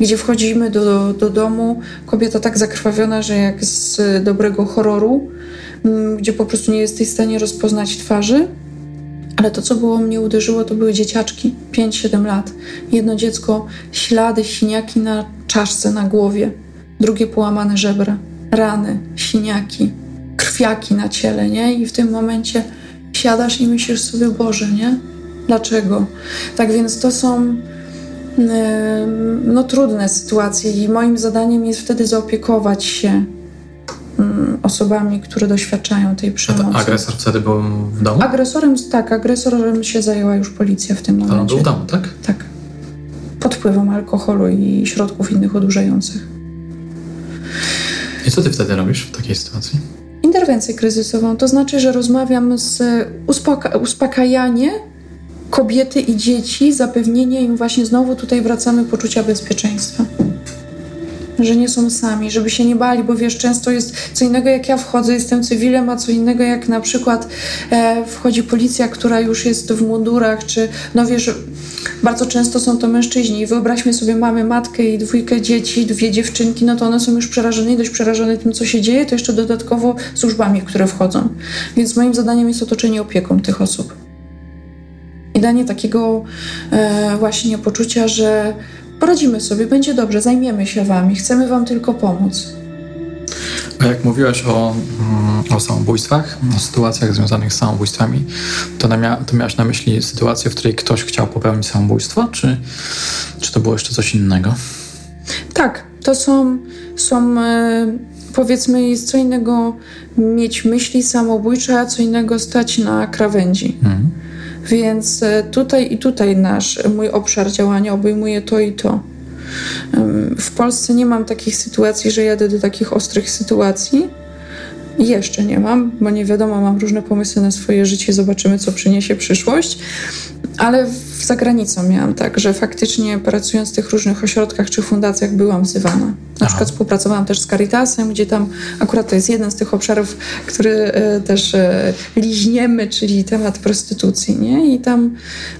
Speaker 2: Gdzie wchodzimy do, do domu, kobieta tak zakrwawiona, że jak z dobrego horroru, gdzie po prostu nie jesteś w stanie rozpoznać twarzy. Ale to, co było mnie uderzyło, to były dzieciaczki, 5-7 lat. Jedno dziecko, ślady, siniaki na czaszce, na głowie. Drugie połamane żebra, rany, siniaki, krwiaki na ciele, nie? I w tym momencie siadasz i myślisz sobie, Boże, nie? Dlaczego? Tak więc to są no, trudne sytuacje i moim zadaniem jest wtedy zaopiekować się Mm, osobami, które doświadczają tej przemocy.
Speaker 3: A agresor wtedy był w domu?
Speaker 2: Agresorem, tak, agresorem się zajęła już policja w tym momencie.
Speaker 3: A on był w domu, tak?
Speaker 2: Tak. Pod wpływem alkoholu i środków innych odurzających.
Speaker 3: I co ty wtedy robisz w takiej sytuacji?
Speaker 2: Interwencję kryzysową, to znaczy, że rozmawiam z uspoko- uspokajanie kobiety i dzieci, zapewnienie im właśnie znowu tutaj wracamy poczucia bezpieczeństwa. Że nie są sami, żeby się nie bali, bo wiesz, często jest co innego jak ja wchodzę, jestem cywilem, a co innego jak na przykład e, wchodzi policja, która już jest w mundurach, czy no wiesz, bardzo często są to mężczyźni. Wyobraźmy sobie, mamy matkę i dwójkę dzieci, dwie dziewczynki, no to one są już przerażone i dość przerażone tym, co się dzieje, to jeszcze dodatkowo służbami, które wchodzą. Więc moim zadaniem jest otoczenie opieką tych osób. I danie takiego e, właśnie poczucia, że poradzimy sobie, będzie dobrze, zajmiemy się wami, chcemy wam tylko pomóc.
Speaker 1: A jak mówiłaś o, mm, o samobójstwach, o sytuacjach związanych z samobójstwami, to, mia to miałaś na myśli sytuację, w której ktoś chciał popełnić samobójstwo, czy, czy to było jeszcze coś innego?
Speaker 2: Tak, to są, są e, powiedzmy, jest co innego mieć myśli samobójcze, a co innego stać na krawędzi. Mhm. Więc e, tutaj i tutaj nasz, mój obszar działania obejmuje to i to. W Polsce nie mam takich sytuacji, że jadę do takich ostrych sytuacji. Jeszcze nie mam, bo nie wiadomo, mam różne pomysły na swoje życie, zobaczymy, co przyniesie przyszłość. Ale za granicą miałam tak, że faktycznie pracując w tych różnych ośrodkach czy fundacjach byłam wzywana. Na przykład współpracowałam też z Caritasem, gdzie tam akurat to jest jeden z tych obszarów, który e, też e, liźniemy, czyli temat prostytucji, nie? I tam,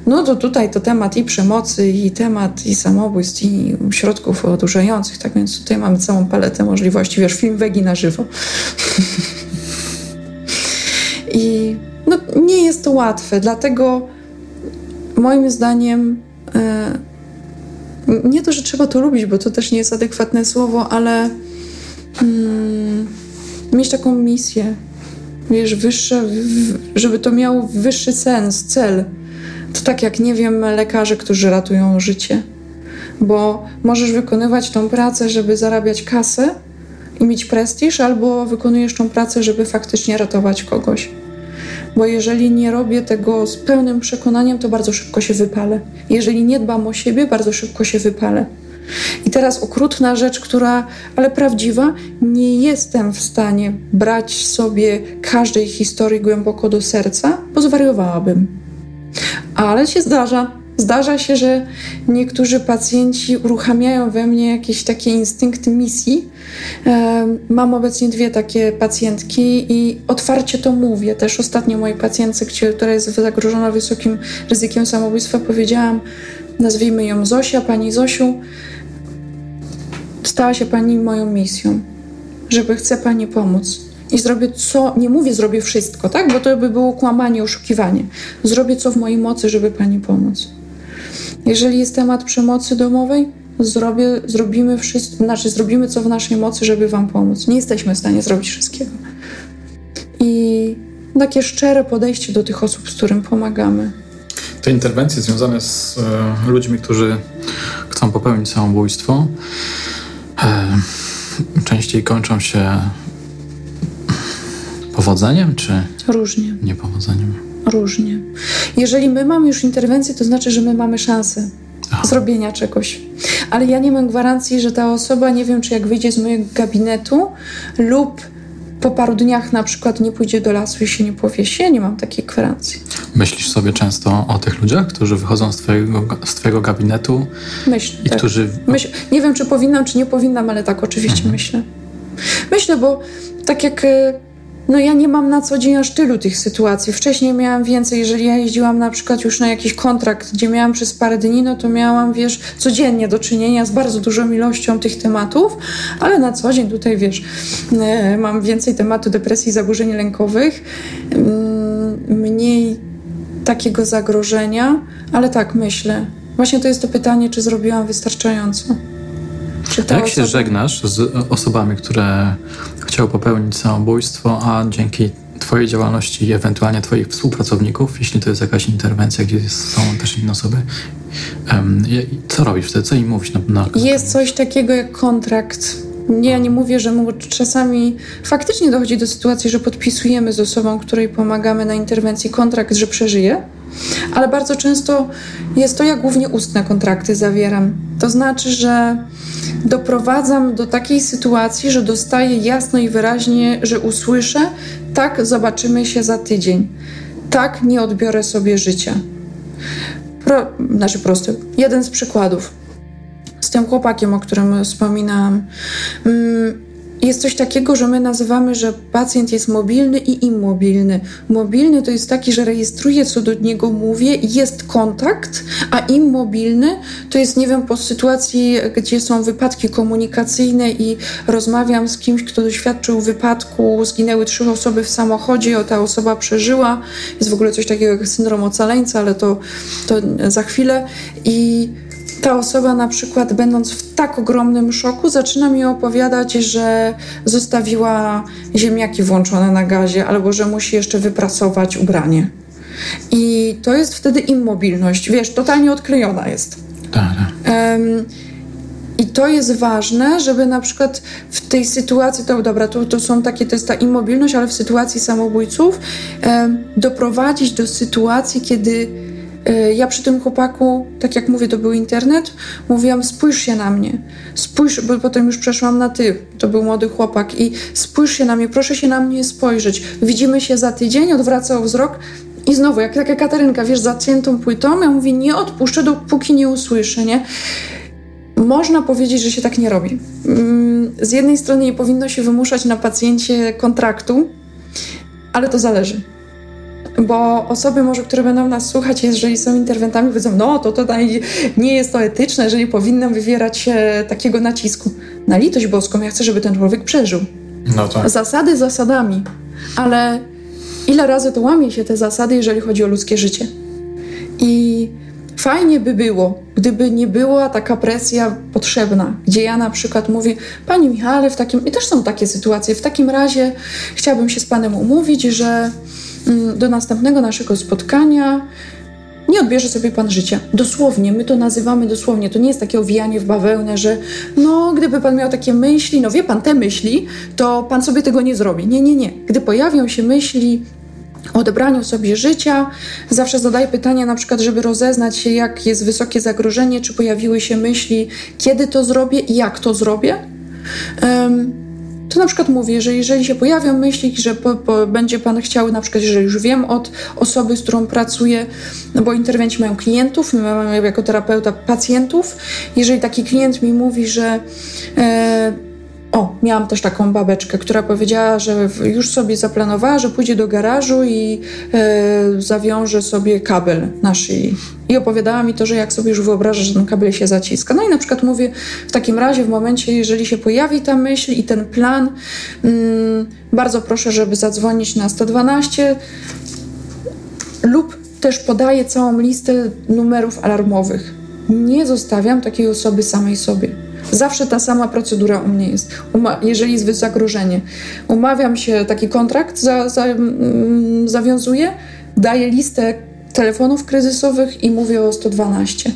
Speaker 2: no to tutaj to temat i przemocy, i temat i samobójstw, i środków odurzających, tak więc tutaj mamy całą paletę możliwości, wiesz, film wegi na żywo. I no, nie jest to łatwe, dlatego moim zdaniem e, nie to, że trzeba to lubić, bo to też nie jest adekwatne słowo, ale mm, mieć taką misję, wiesz, wyższe, żeby to miało wyższy sens, cel. To tak jak, nie wiem, lekarze, którzy ratują życie. Bo możesz wykonywać tą pracę, żeby zarabiać kasę i mieć prestiż, albo wykonujesz tą pracę, żeby faktycznie ratować kogoś bo jeżeli nie robię tego z pełnym przekonaniem, to bardzo szybko się wypalę. Jeżeli nie dbam o siebie, bardzo szybko się wypalę. I teraz okrutna rzecz, która, ale prawdziwa, nie jestem w stanie brać sobie każdej historii głęboko do serca, bo zwariowałabym. Ale się zdarza, Zdarza się, że niektórzy pacjenci uruchamiają we mnie jakieś takie instynkty misji. Mam obecnie dwie takie pacjentki i otwarcie to mówię. Też ostatnio mojej pacjentce, która jest zagrożona wysokim ryzykiem samobójstwa, powiedziałam, nazwijmy ją Zosia, pani Zosiu, stała się pani moją misją, żeby chce pani pomóc. I zrobię co, nie mówię zrobię wszystko, tak? Bo to by było kłamanie, oszukiwanie. Zrobię co w mojej mocy, żeby pani pomóc. Jeżeli jest temat przemocy domowej, zrobię, zrobimy wszystko, znaczy zrobimy co w naszej mocy, żeby Wam pomóc. Nie jesteśmy w stanie zrobić wszystkiego. I takie szczere podejście do tych osób, z którym pomagamy.
Speaker 1: Te interwencje związane z e, ludźmi, którzy chcą popełnić samobójstwo, e, częściej kończą się powodzeniem, czy
Speaker 2: różnie?
Speaker 1: Niepowodzeniem
Speaker 2: różnie. Jeżeli my mamy już interwencję, to znaczy, że my mamy szansę Aha. zrobienia czegoś. Ale ja nie mam gwarancji, że ta osoba, nie wiem, czy jak wyjdzie z mojego gabinetu lub po paru dniach na przykład nie pójdzie do lasu i się nie powiesi. Ja nie mam takiej gwarancji.
Speaker 1: Myślisz sobie często o tych ludziach, którzy wychodzą z twojego, z twojego gabinetu?
Speaker 2: Myślę.
Speaker 1: I tak. którzy...
Speaker 2: Myśl, nie wiem, czy powinnam, czy nie powinnam, ale tak oczywiście mhm. myślę. Myślę, bo tak jak e, no ja nie mam na co dzień aż tylu tych sytuacji. Wcześniej miałam więcej, jeżeli ja jeździłam na przykład już na jakiś kontrakt, gdzie miałam przez parę dni, no to miałam, wiesz, codziennie do czynienia z bardzo dużą ilością tych tematów, ale na co dzień tutaj, wiesz, e, mam więcej tematu depresji, zaburzeń lękowych, mm, mniej takiego zagrożenia, ale tak myślę. Właśnie to jest to pytanie, czy zrobiłam wystarczająco.
Speaker 1: Jak się żegnasz z osobami, które chciały popełnić samobójstwo, a dzięki Twojej działalności i ewentualnie Twoich współpracowników, jeśli to jest jakaś interwencja, gdzie są też inne osoby, um, co robisz wtedy? Co im mówisz? Na, na...
Speaker 2: Jest coś takiego jak kontrakt. Nie, ja nie mówię, że czasami faktycznie dochodzi do sytuacji, że podpisujemy z osobą, której pomagamy na interwencji kontrakt, że przeżyje, ale bardzo często jest to, ja głównie ustne kontrakty zawieram. To znaczy, że doprowadzam do takiej sytuacji, że dostaję jasno i wyraźnie, że usłyszę, tak, zobaczymy się za tydzień. Tak, nie odbiorę sobie życia. Pro, znaczy prosty. Jeden z przykładów tym chłopakiem, o którym wspominałam. Mm, jest coś takiego, że my nazywamy, że pacjent jest mobilny i immobilny. Mobilny to jest taki, że rejestruje, co do niego mówię, jest kontakt, a immobilny to jest, nie wiem, po sytuacji, gdzie są wypadki komunikacyjne i rozmawiam z kimś, kto doświadczył wypadku, zginęły trzy osoby w samochodzie, ta osoba przeżyła. Jest w ogóle coś takiego jak syndrom ocaleńca, ale to, to za chwilę. I ta osoba na przykład będąc w tak ogromnym szoku zaczyna mi opowiadać, że zostawiła ziemniaki włączone na gazie albo że musi jeszcze wyprasować ubranie. I to jest wtedy immobilność, wiesz, totalnie odklejona jest.
Speaker 1: Tak. Um,
Speaker 2: i to jest ważne, żeby na przykład w tej sytuacji, to dobra, to, to są takie, to jest ta immobilność, ale w sytuacji samobójców doprowadzić do sytuacji, kiedy ja przy tym chłopaku, tak jak mówię, to był internet, mówiłam, spójrz się na mnie, spójrz, bo potem już przeszłam na ty, to był młody chłopak i spójrz się na mnie, proszę się na mnie spojrzeć, widzimy się za tydzień, odwracał wzrok i znowu, jak taka Katarynka, wiesz, zaciętą płytą, ja mówię, nie odpuszczę, dopóki nie usłyszę, nie? Można powiedzieć, że się tak nie robi. Mm, z jednej strony nie powinno się wymuszać na pacjencie kontraktu, ale to zależy bo osoby może, które będą nas słuchać, jeżeli są interwentami, powiedzą, no to tutaj nie jest to etyczne, jeżeli powinnam wywierać takiego nacisku. Na litość boską, ja chcę, żeby ten człowiek przeżył.
Speaker 1: No tak.
Speaker 2: Zasady zasadami, ale ile razy to łamie się te zasady, jeżeli chodzi o ludzkie życie. I fajnie by było, gdyby nie była taka presja potrzebna, gdzie ja na przykład mówię, Panie Michale, w takim, i też są takie sytuacje, w takim razie chciałabym się z Panem umówić, że do następnego naszego spotkania nie odbierze sobie Pan życia. Dosłownie, my to nazywamy dosłownie. To nie jest takie owijanie w bawełnę, że no, gdyby Pan miał takie myśli, no wie Pan te myśli, to Pan sobie tego nie zrobi. Nie, nie, nie. Gdy pojawią się myśli o odebraniu sobie życia, zawsze zadaję pytania na przykład, żeby rozeznać się, jak jest wysokie zagrożenie, czy pojawiły się myśli, kiedy to zrobię i jak to zrobię. Um, to na przykład mówię, że jeżeli się pojawią myśli, że po, po, będzie Pan chciał, na przykład jeżeli już wiem od osoby, z którą pracuję, no bo interwenci mają klientów, my mamy jako terapeuta pacjentów, jeżeli taki klient mi mówi, że e, o, miałam też taką babeczkę, która powiedziała, że już sobie zaplanowała, że pójdzie do garażu i e, zawiąże sobie kabel na szyi. I opowiadała mi to, że jak sobie już wyobraża, że ten kabel się zaciska. No i na przykład mówię, w takim razie, w momencie, jeżeli się pojawi ta myśl i ten plan, mm, bardzo proszę, żeby zadzwonić na 112 lub też podaję całą listę numerów alarmowych. Nie zostawiam takiej osoby samej sobie Zawsze ta sama procedura u mnie jest, jeżeli jest zagrożenie. Umawiam się, taki kontrakt za, za, mm, zawiązuję, daję listę telefonów kryzysowych i mówię o 112.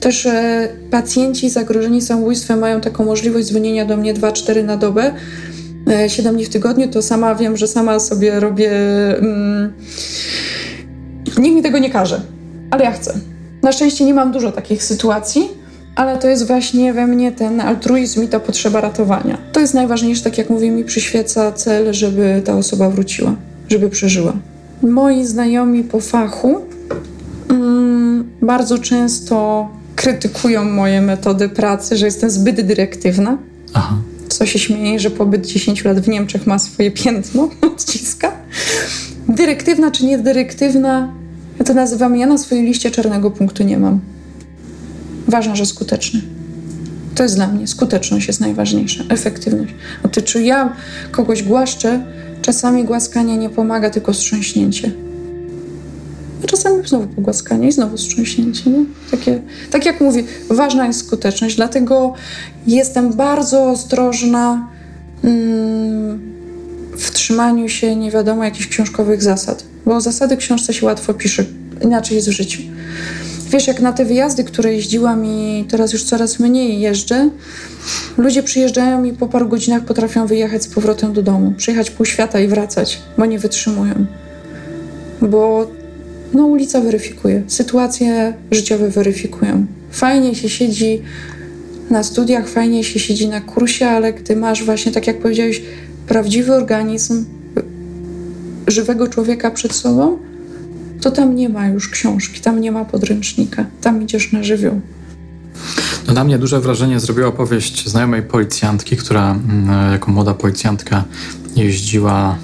Speaker 2: Też e, pacjenci zagrożeni samobójstwem mają taką możliwość dzwonienia do mnie 2-4 na dobę, e, 7 dni w tygodniu, to sama wiem, że sama sobie robię. Mm, nikt mi tego nie każe, ale ja chcę. Na szczęście nie mam dużo takich sytuacji, ale to jest właśnie we mnie ten altruizm i ta potrzeba ratowania. To jest najważniejsze, tak jak mówię, mi przyświeca cel, żeby ta osoba wróciła, żeby przeżyła. Moi znajomi po fachu mm, bardzo często krytykują moje metody pracy, że jestem zbyt dyrektywna. Aha. Co się śmieje, że pobyt 10 lat w Niemczech ma swoje piętno, odciska. Dyrektywna czy niedyrektywna, ja to nazywam, ja na swojej liście czarnego punktu nie mam. Ważne, że skuteczny. To jest dla mnie. Skuteczność jest najważniejsza, efektywność. A czy ja kogoś głaszczę, czasami głaskanie nie pomaga, tylko strząśnięcie. A czasami znowu pogłaskanie i znowu strząśnięcie. Nie? Takie, tak jak mówię, ważna jest skuteczność, dlatego jestem bardzo ostrożna mm, w trzymaniu się nie wiadomo jakichś książkowych zasad, bo zasady książce się łatwo pisze, inaczej jest w życiu. Wiesz, jak na te wyjazdy, które jeździłam i teraz już coraz mniej jeżdżę, ludzie przyjeżdżają i po paru godzinach potrafią wyjechać z powrotem do domu, przyjechać pół świata i wracać, bo nie wytrzymują. Bo no, ulica weryfikuje, sytuacje życiowe weryfikują. Fajnie się siedzi na studiach, fajnie się siedzi na kursie, ale gdy masz właśnie, tak jak powiedziałeś, prawdziwy organizm żywego człowieka przed sobą, to tam nie ma już książki, tam nie ma podręcznika, tam idziesz na żywioł.
Speaker 1: No na mnie duże wrażenie zrobiła opowieść znajomej policjantki, która mm, jako młoda policjantka jeździła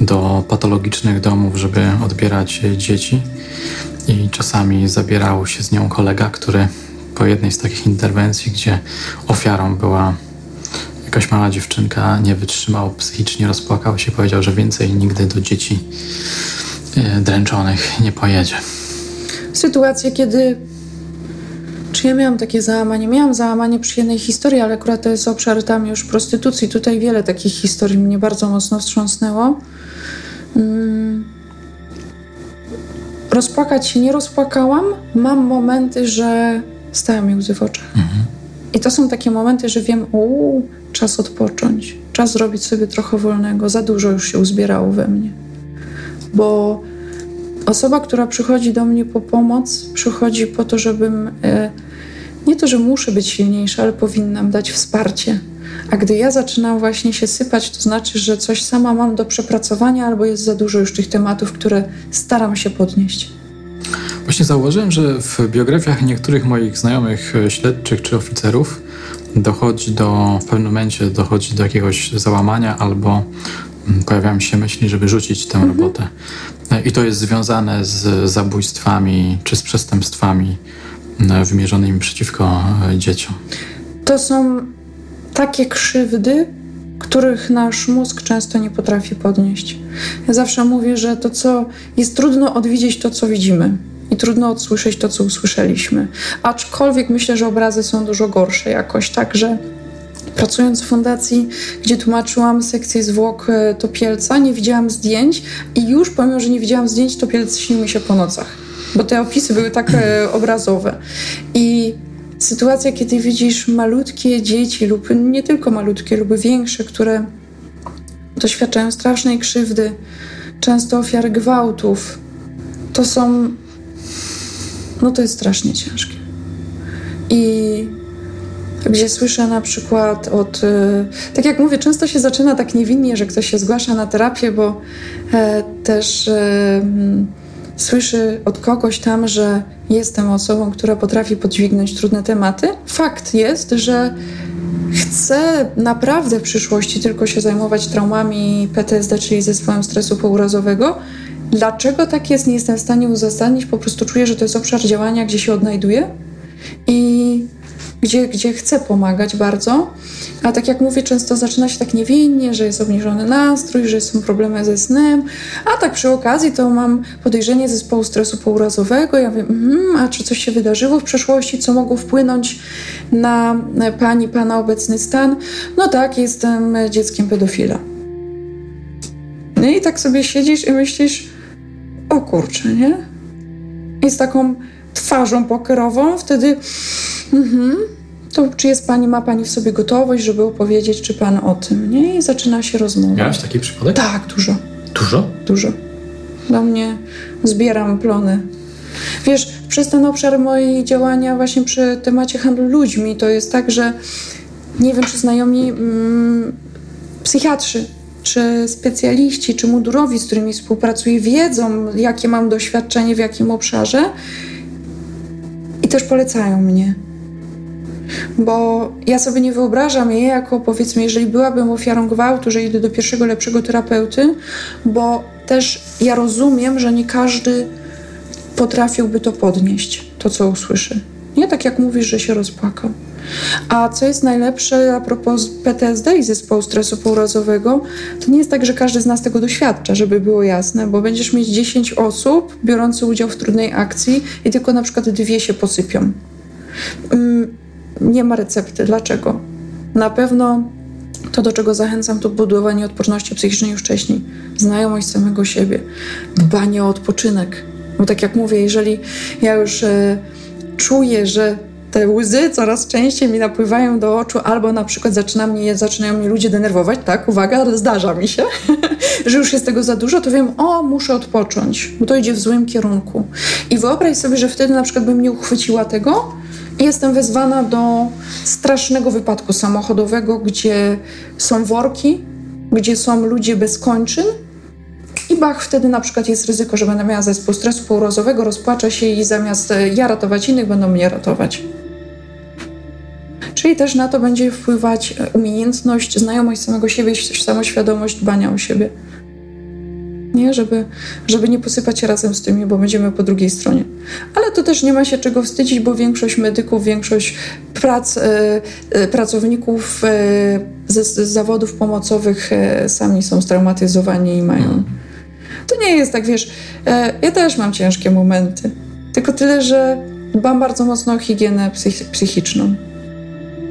Speaker 1: do patologicznych domów, żeby odbierać dzieci. I czasami zabierał się z nią kolega, który po jednej z takich interwencji, gdzie ofiarą była jakaś mała dziewczynka, nie wytrzymał psychicznie, rozpłakał się, powiedział, że więcej nigdy do dzieci dręczonych nie pojedzie.
Speaker 2: Sytuacje, kiedy czy ja miałam takie załamanie? Miałam załamanie przy jednej historii, ale akurat to jest obszar tam już prostytucji. Tutaj wiele takich historii mnie bardzo mocno wstrząsnęło. Hmm. Rozpłakać się nie rozpłakałam. Mam momenty, że stają mi łzy w oczach. Mhm. I to są takie momenty, że wiem, uuu, czas odpocząć, czas zrobić sobie trochę wolnego. Za dużo już się uzbierało we mnie. Bo osoba, która przychodzi do mnie po pomoc, przychodzi po to, żebym e, nie to, że muszę być silniejsza, ale powinnam dać wsparcie. A gdy ja zaczynam właśnie się sypać, to znaczy, że coś sama mam do przepracowania, albo jest za dużo już tych tematów, które staram się podnieść.
Speaker 1: Właśnie zauważyłem, że w biografiach niektórych moich znajomych e, śledczych czy oficerów dochodzi do, w pewnym momencie dochodzi do jakiegoś załamania albo pojawiają się myśli, żeby rzucić tę mhm. robotę. E, I to jest związane z zabójstwami czy z przestępstwami e, wymierzonymi przeciwko dzieciom.
Speaker 2: To są takie krzywdy, których nasz mózg często nie potrafi podnieść. Ja zawsze mówię, że to, co jest trudno odwiedzić, to, co widzimy i trudno odsłyszeć to, co usłyszeliśmy. Aczkolwiek myślę, że obrazy są dużo gorsze jakoś, także pracując w fundacji, gdzie tłumaczyłam sekcję zwłok e, topielca, nie widziałam zdjęć i już pomimo, że nie widziałam zdjęć, topielec śnił mi się po nocach, bo te opisy były tak e, obrazowe. I sytuacja, kiedy widzisz malutkie dzieci lub nie tylko malutkie, lub większe, które doświadczają strasznej krzywdy, często ofiary gwałtów, to są no to jest strasznie ciężkie. I gdzie słyszę na przykład od, e, tak jak mówię, często się zaczyna tak niewinnie, że ktoś się zgłasza na terapię, bo e, też e, słyszy od kogoś tam, że jestem osobą, która potrafi podźwignąć trudne tematy. Fakt jest, że chcę naprawdę w przyszłości tylko się zajmować traumami PTSD, czyli zespołem stresu pourazowego, Dlaczego tak jest, nie jestem w stanie uzasadnić, po prostu czuję, że to jest obszar działania, gdzie się odnajduję. I gdzie, gdzie chcę pomagać bardzo. A tak jak mówię, często zaczyna się tak niewinnie, że jest obniżony nastrój, że są problemy ze snem, a tak przy okazji to mam podejrzenie zespołu stresu pourazowego. Ja wiem, mm, a czy coś się wydarzyło w przeszłości, co mogło wpłynąć na pani, pana obecny stan? No tak, jestem dzieckiem pedofila. No i tak sobie siedzisz i myślisz, o kurczę, nie? I z taką twarzą pokerową wtedy mhm, to czy jest pani, ma pani w sobie gotowość, żeby opowiedzieć, czy pan o tym, nie? I zaczyna się rozmowa.
Speaker 1: Miałaś taki przypadek?
Speaker 2: Tak, dużo.
Speaker 1: Dużo?
Speaker 2: Dużo. Do mnie zbieram plony. Wiesz, przez ten obszar mojej działania właśnie przy temacie handlu ludźmi, to jest tak, że nie wiem, czy znajomi mm, psychiatrzy czy specjaliści, czy mundurowi, z którymi współpracuję, wiedzą, jakie mam doświadczenie w jakim obszarze i też polecają mnie. Bo ja sobie nie wyobrażam jej jako, powiedzmy, jeżeli byłabym ofiarą gwałtu, że idę do pierwszego, lepszego terapeuty, bo też ja rozumiem, że nie każdy potrafiłby to podnieść, to co usłyszy. Nie tak jak mówisz, że się rozpłakał. A co jest najlepsze a propos PTSD i zespołu stresu pourazowego, to nie jest tak, że każdy z nas tego doświadcza, żeby było jasne, bo będziesz mieć 10 osób biorących udział w trudnej akcji i tylko na przykład dwie się posypią. Mm, nie ma recepty. Dlaczego? Na pewno to, do czego zachęcam, to budowanie odporności psychicznej już wcześniej, znajomość samego siebie, dbanie o odpoczynek. Bo tak jak mówię, jeżeli ja już e, czuję, że te łzy coraz częściej mi napływają do oczu, albo na przykład zaczyna mnie, zaczynają mnie ludzie denerwować, tak, uwaga, ale zdarza mi się, że już jest tego za dużo, to wiem, o, muszę odpocząć, bo to idzie w złym kierunku. I wyobraź sobie, że wtedy na przykład bym nie uchwyciła tego jestem wezwana do strasznego wypadku samochodowego, gdzie są worki, gdzie są ludzie bez kończyn, i bach, wtedy na przykład jest ryzyko, że będę miała zespół stresu pourazowego, rozpłaczę się i zamiast ja ratować innych, będą mnie ratować. Czyli też na to będzie wpływać umiejętność, znajomość samego siebie, samoświadomość dbania o siebie. Nie, żeby, żeby nie posypać się razem z tymi, bo będziemy po drugiej stronie. Ale to też nie ma się czego wstydzić, bo większość medyków, większość prac, e, e, pracowników e, ze, z zawodów pomocowych sami są straumatyzowani i mają. Hmm. To nie jest tak, wiesz, ja też mam ciężkie momenty. Tylko tyle, że dbam bardzo mocno o higienę psych psychiczną.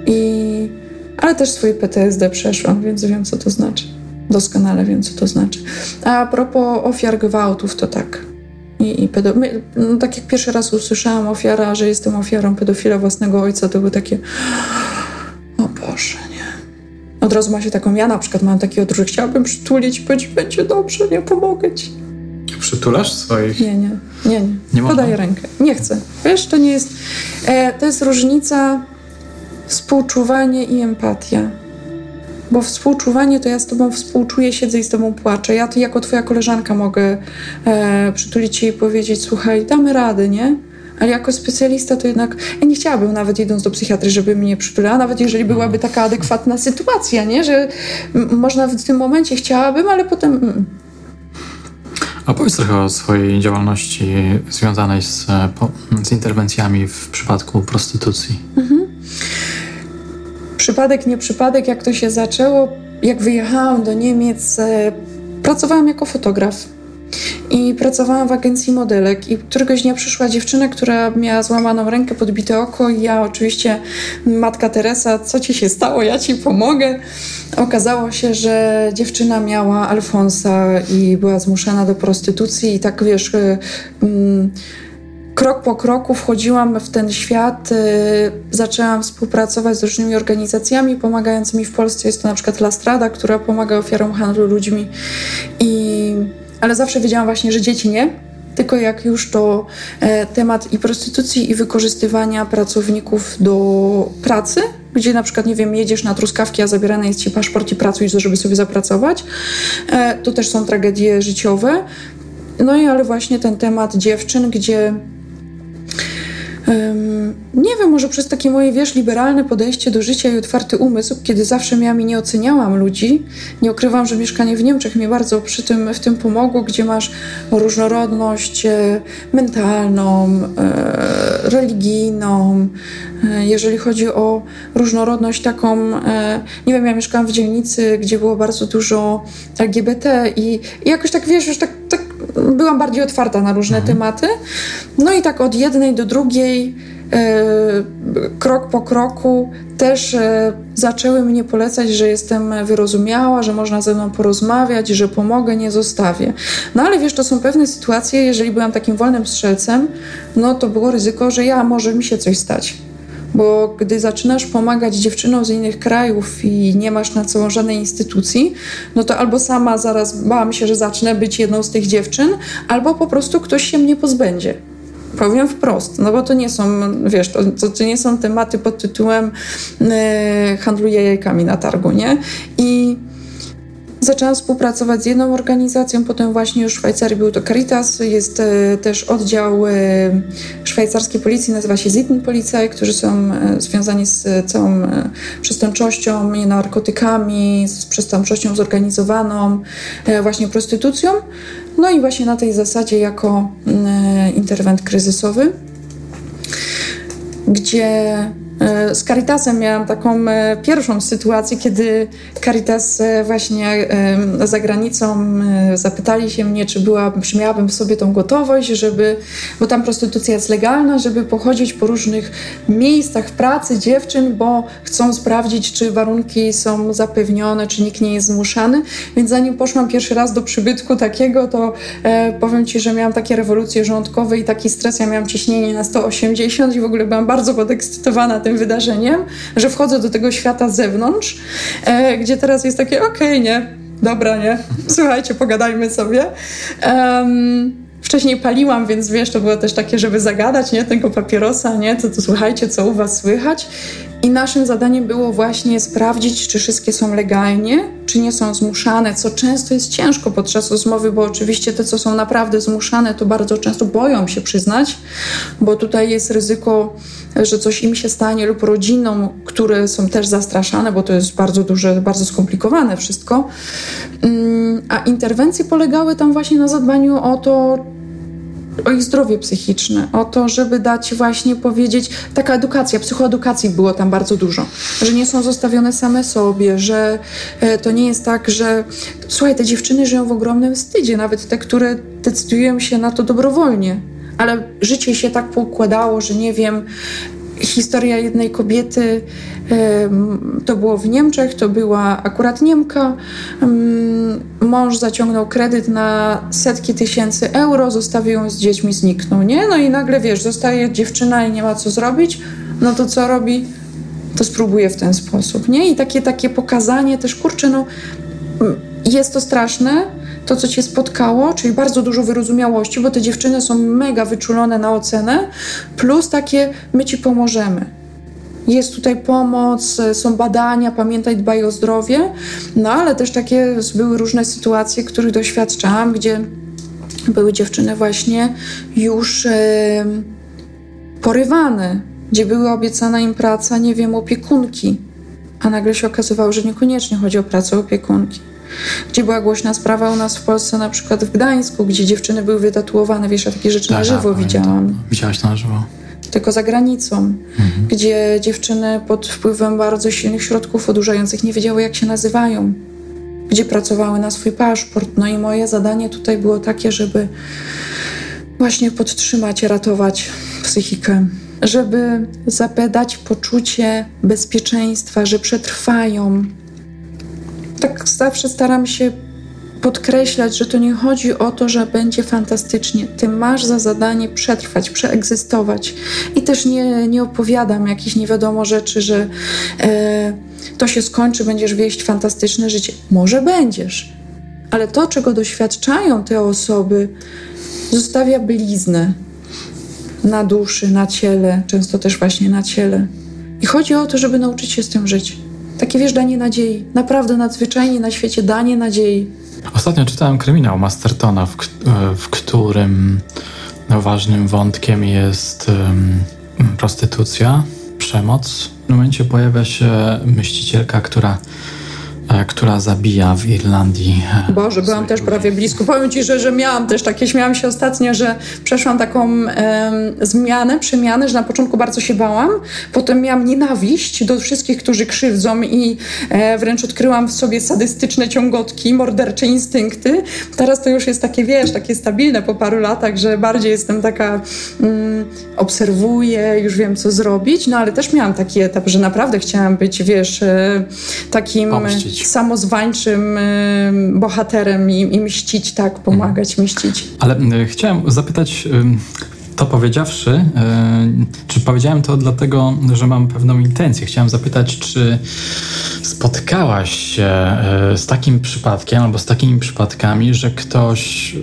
Speaker 2: I, ale też swoje PTSD przeszłam, więc wiem, co to znaczy. Doskonale wiem, co to znaczy. A propos ofiar gwałtów, to tak. I, i pedo... no, tak jak pierwszy raz usłyszałam ofiara, że jestem ofiarą pedofila własnego ojca, to były takie o Boże, nie. Od razu ma się taką, ja na przykład mam taki odruch, chciałabym przytulić powiedzieć, będzie dobrze, nie pomogę ci.
Speaker 1: Przytulasz swoich?
Speaker 2: Nie, nie, nie, nie. nie Podaję rękę. Nie chcę. Wiesz, to nie jest... E, to jest różnica współczuwanie i empatia. Bo współczuwanie to ja z tobą współczuję, siedzę i z tobą płaczę. Ja to jako twoja koleżanka mogę e, przytulić się i powiedzieć, słuchaj, damy radę, nie? Ale jako specjalista to jednak ja nie chciałabym nawet idąc do psychiatry, żeby mnie przytulała, nawet jeżeli byłaby taka adekwatna sytuacja, nie? Że można w tym momencie chciałabym, ale potem... Mm.
Speaker 1: A powiedz trochę o swojej działalności związanej z, z interwencjami w przypadku prostytucji. Mhm.
Speaker 2: Przypadek, nie przypadek, jak to się zaczęło, jak wyjechałam do Niemiec, e, pracowałam jako fotograf. I pracowałam w agencji modelek i któregoś dnia przyszła dziewczyna, która miała złamaną rękę, podbite oko i ja oczywiście, matka Teresa, co ci się stało, ja ci pomogę. Okazało się, że dziewczyna miała Alfonsa i była zmuszana do prostytucji i tak wiesz... Yy, krok po kroku wchodziłam w ten świat, y, zaczęłam współpracować z różnymi organizacjami pomagającymi w Polsce. Jest to na przykład La Strada, która pomaga ofiarom handlu ludźmi. I, ale zawsze wiedziałam właśnie, że dzieci nie, tylko jak już to e, temat i prostytucji, i wykorzystywania pracowników do pracy, gdzie na przykład, nie wiem, jedziesz na truskawki, a zabierany jest ci paszport i pracujesz, żeby sobie zapracować. E, to też są tragedie życiowe. No i ale właśnie ten temat dziewczyn, gdzie nie wiem, może przez takie moje, wiesz, liberalne podejście do życia i otwarty umysł, kiedy zawsze miałam i nie oceniałam ludzi, nie ukrywam, że mieszkanie w Niemczech mi bardzo przy tym, w tym pomogło, gdzie masz różnorodność e, mentalną, e, religijną, e, jeżeli chodzi o różnorodność taką, nie wiem, ja mieszkałam w dzielnicy, gdzie było bardzo dużo LGBT i, i jakoś tak, wiesz, już tak, tak byłam bardziej otwarta na różne mhm. tematy. No i tak od jednej do drugiej, e, krok po kroku, też e, zaczęły mnie polecać, że jestem wyrozumiała, że można ze mną porozmawiać, że pomogę, nie zostawię. No ale wiesz, to są pewne sytuacje, jeżeli byłam takim wolnym strzelcem, no to było ryzyko, że ja może mi się coś stać bo gdy zaczynasz pomagać dziewczynom z innych krajów i nie masz na co żadnej instytucji, no to albo sama zaraz bałam się, że zacznę być jedną z tych dziewczyn, albo po prostu ktoś się mnie pozbędzie. Powiem wprost, no bo to nie są, wiesz, to, to nie są tematy pod tytułem yy, handluję jajkami na targu, nie? I Zaczęłam współpracować z jedną organizacją, potem właśnie już w Szwajcarii był to Caritas, jest e, też oddział e, szwajcarskiej policji, nazywa się Polizei, którzy są e, związani z całą przestępczością, narkotykami, z przestępczością zorganizowaną, właśnie prostytucją. No i właśnie na tej zasadzie jako interwent kryzysowy, gdzie z Caritasem miałam taką e, pierwszą sytuację, kiedy Caritas e, właśnie za granicą zapytali się mnie, czy, była, czy miałabym w sobie tą gotowość, żeby, bo tam prostytucja jest legalna, żeby pochodzić po różnych miejscach pracy dziewczyn, bo chcą sprawdzić, czy warunki są zapewnione, czy nikt nie jest zmuszany. Więc zanim poszłam pierwszy raz do przybytku takiego, to powiem Ci, że miałam takie rewolucje żołądkowe i taki stres. Ja miałam ciśnienie na 180 i w ogóle byłam bardzo podekscytowana tym wydarzeniem, że wchodzę do tego świata z zewnątrz, e, gdzie teraz jest takie, okej, okay, nie, dobra, nie, słuchajcie, pogadajmy sobie. Um, wcześniej paliłam, więc wiesz, to było też takie, żeby zagadać, nie, tego papierosa, nie, to, to słuchajcie, co u was słychać. I naszym zadaniem było właśnie sprawdzić, czy wszystkie są legalnie, czy nie są zmuszane, co często jest ciężko podczas rozmowy, bo oczywiście te, co są naprawdę zmuszane, to bardzo często boją się przyznać, bo tutaj jest ryzyko, że coś im się stanie lub rodzinom, które są też zastraszane, bo to jest bardzo duże, bardzo skomplikowane wszystko. A interwencje polegały tam właśnie na zadbaniu o to, o ich zdrowie psychiczne, o to, żeby dać właśnie powiedzieć, taka edukacja, psychoedukacji było tam bardzo dużo, że nie są zostawione same sobie, że e, to nie jest tak, że słuchaj, te dziewczyny żyją w ogromnym wstydzie, nawet te, które decydują się na to dobrowolnie, ale życie się tak poukładało, że nie wiem, historia jednej kobiety, to było w Niemczech, to była akurat Niemka. Mąż zaciągnął kredyt na setki tysięcy euro, zostawił ją z dziećmi, zniknął, nie? No i nagle, wiesz, zostaje dziewczyna i nie ma co zrobić, no to co robi? To spróbuje w ten sposób, nie? I takie, takie pokazanie też, kurczę, no jest to straszne, to, co cię spotkało, czyli bardzo dużo wyrozumiałości, bo te dziewczyny są mega wyczulone na ocenę, plus takie my ci pomożemy. Jest tutaj pomoc, są badania, pamiętaj, dbaj o zdrowie, no ale też takie były różne sytuacje, których doświadczałam, gdzie były dziewczyny właśnie już e, porywane, gdzie była obiecana im praca, nie wiem, opiekunki, a nagle się okazywało, że niekoniecznie chodzi o pracę opiekunki gdzie była głośna sprawa u nas w Polsce, na przykład w Gdańsku, gdzie dziewczyny były wytatuowane, wiesz, ja takie rzeczy tak, na żywo tak, widziałam.
Speaker 1: Widziałaś na żywo?
Speaker 2: Tylko za granicą, mhm. gdzie dziewczyny pod wpływem bardzo silnych środków odurzających nie wiedziały, jak się nazywają, gdzie pracowały na swój paszport. No i moje zadanie tutaj było takie, żeby właśnie podtrzymać, ratować psychikę żeby zapedać poczucie bezpieczeństwa, że przetrwają, tak zawsze staram się podkreślać, że to nie chodzi o to, że będzie fantastycznie. Ty masz za zadanie przetrwać, przeegzystować. I też nie, nie opowiadam jakichś nie wiadomo rzeczy, że e, to się skończy, będziesz wieść fantastyczne życie. Może będziesz, ale to, czego doświadczają te osoby, zostawia bliznę na duszy, na ciele, często też właśnie na ciele. I chodzi o to, żeby nauczyć się z tym żyć. Takie wiesz, danie nadziei. Naprawdę nadzwyczajnie na świecie danie nadziei.
Speaker 1: Ostatnio czytałem kryminał Mastertona, w, w którym ważnym wątkiem jest um, prostytucja, przemoc. W momencie pojawia się myślicielka, która E, która zabija w Irlandii.
Speaker 2: E, Boże, byłam też prawie blisko. Powiem Ci, że, że miałam też takie, śmiałam się ostatnio, że przeszłam taką e, zmianę, przemianę, że na początku bardzo się bałam, potem miałam nienawiść do wszystkich, którzy krzywdzą i e, wręcz odkryłam w sobie sadystyczne ciągotki, mordercze instynkty. Teraz to już jest takie, wiesz, takie stabilne po paru latach, że bardziej jestem taka, mm, obserwuję, już wiem, co zrobić, no ale też miałam taki etap, że naprawdę chciałam być, wiesz, e, takim... Pomścić samozwańczym y, bohaterem i, i mścić, tak, pomagać, mhm. mścić.
Speaker 1: Ale y, chciałem zapytać, to powiedziawszy, y, czy powiedziałem to dlatego, że mam pewną intencję. Chciałem zapytać, czy spotkałaś się z takim przypadkiem albo z takimi przypadkami, że ktoś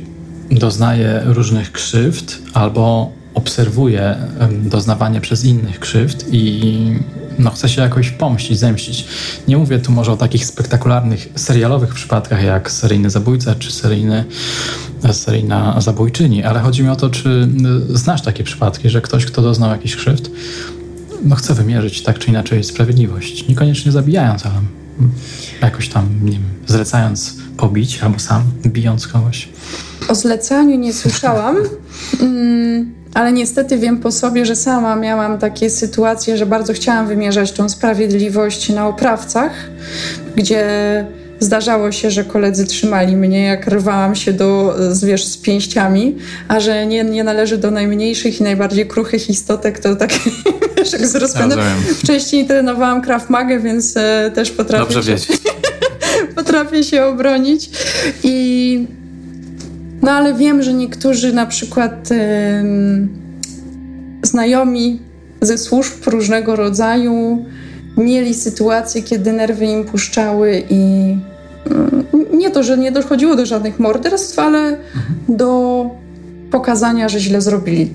Speaker 1: doznaje różnych krzywd albo obserwuje doznawanie przez innych krzywd i no, chce się jakoś pomścić, zemścić. Nie mówię tu może o takich spektakularnych, serialowych przypadkach jak seryjny zabójca czy seryjny, seryjna zabójczyni, ale chodzi mi o to, czy znasz takie przypadki, że ktoś, kto doznał jakichś krzywd, no, chce wymierzyć tak czy inaczej sprawiedliwość. Niekoniecznie zabijając, ale jakoś tam, nie wiem, zlecając pobić albo sam bijąc kogoś.
Speaker 2: O zlecaniu nie słyszałam. Mm, ale niestety wiem po sobie, że sama miałam takie sytuacje, że bardzo chciałam wymierzać tą sprawiedliwość na oprawcach, gdzie zdarzało się, że koledzy trzymali mnie, jak rwałam się do, wiesz, z pięściami, a że nie, nie należy do najmniejszych i najbardziej kruchych istotek, to tak, wiesz, jak z rozpędem. Wcześniej trenowałam Krav Maga, więc e, też potrafię
Speaker 1: Dobrze się,
Speaker 2: potrafię się obronić i no ale wiem, że niektórzy na przykład znajomi ze służb różnego rodzaju mieli sytuacje, kiedy nerwy im puszczały i mm, nie to, że nie dochodziło do żadnych morderstw, ale mhm. do pokazania, że źle zrobili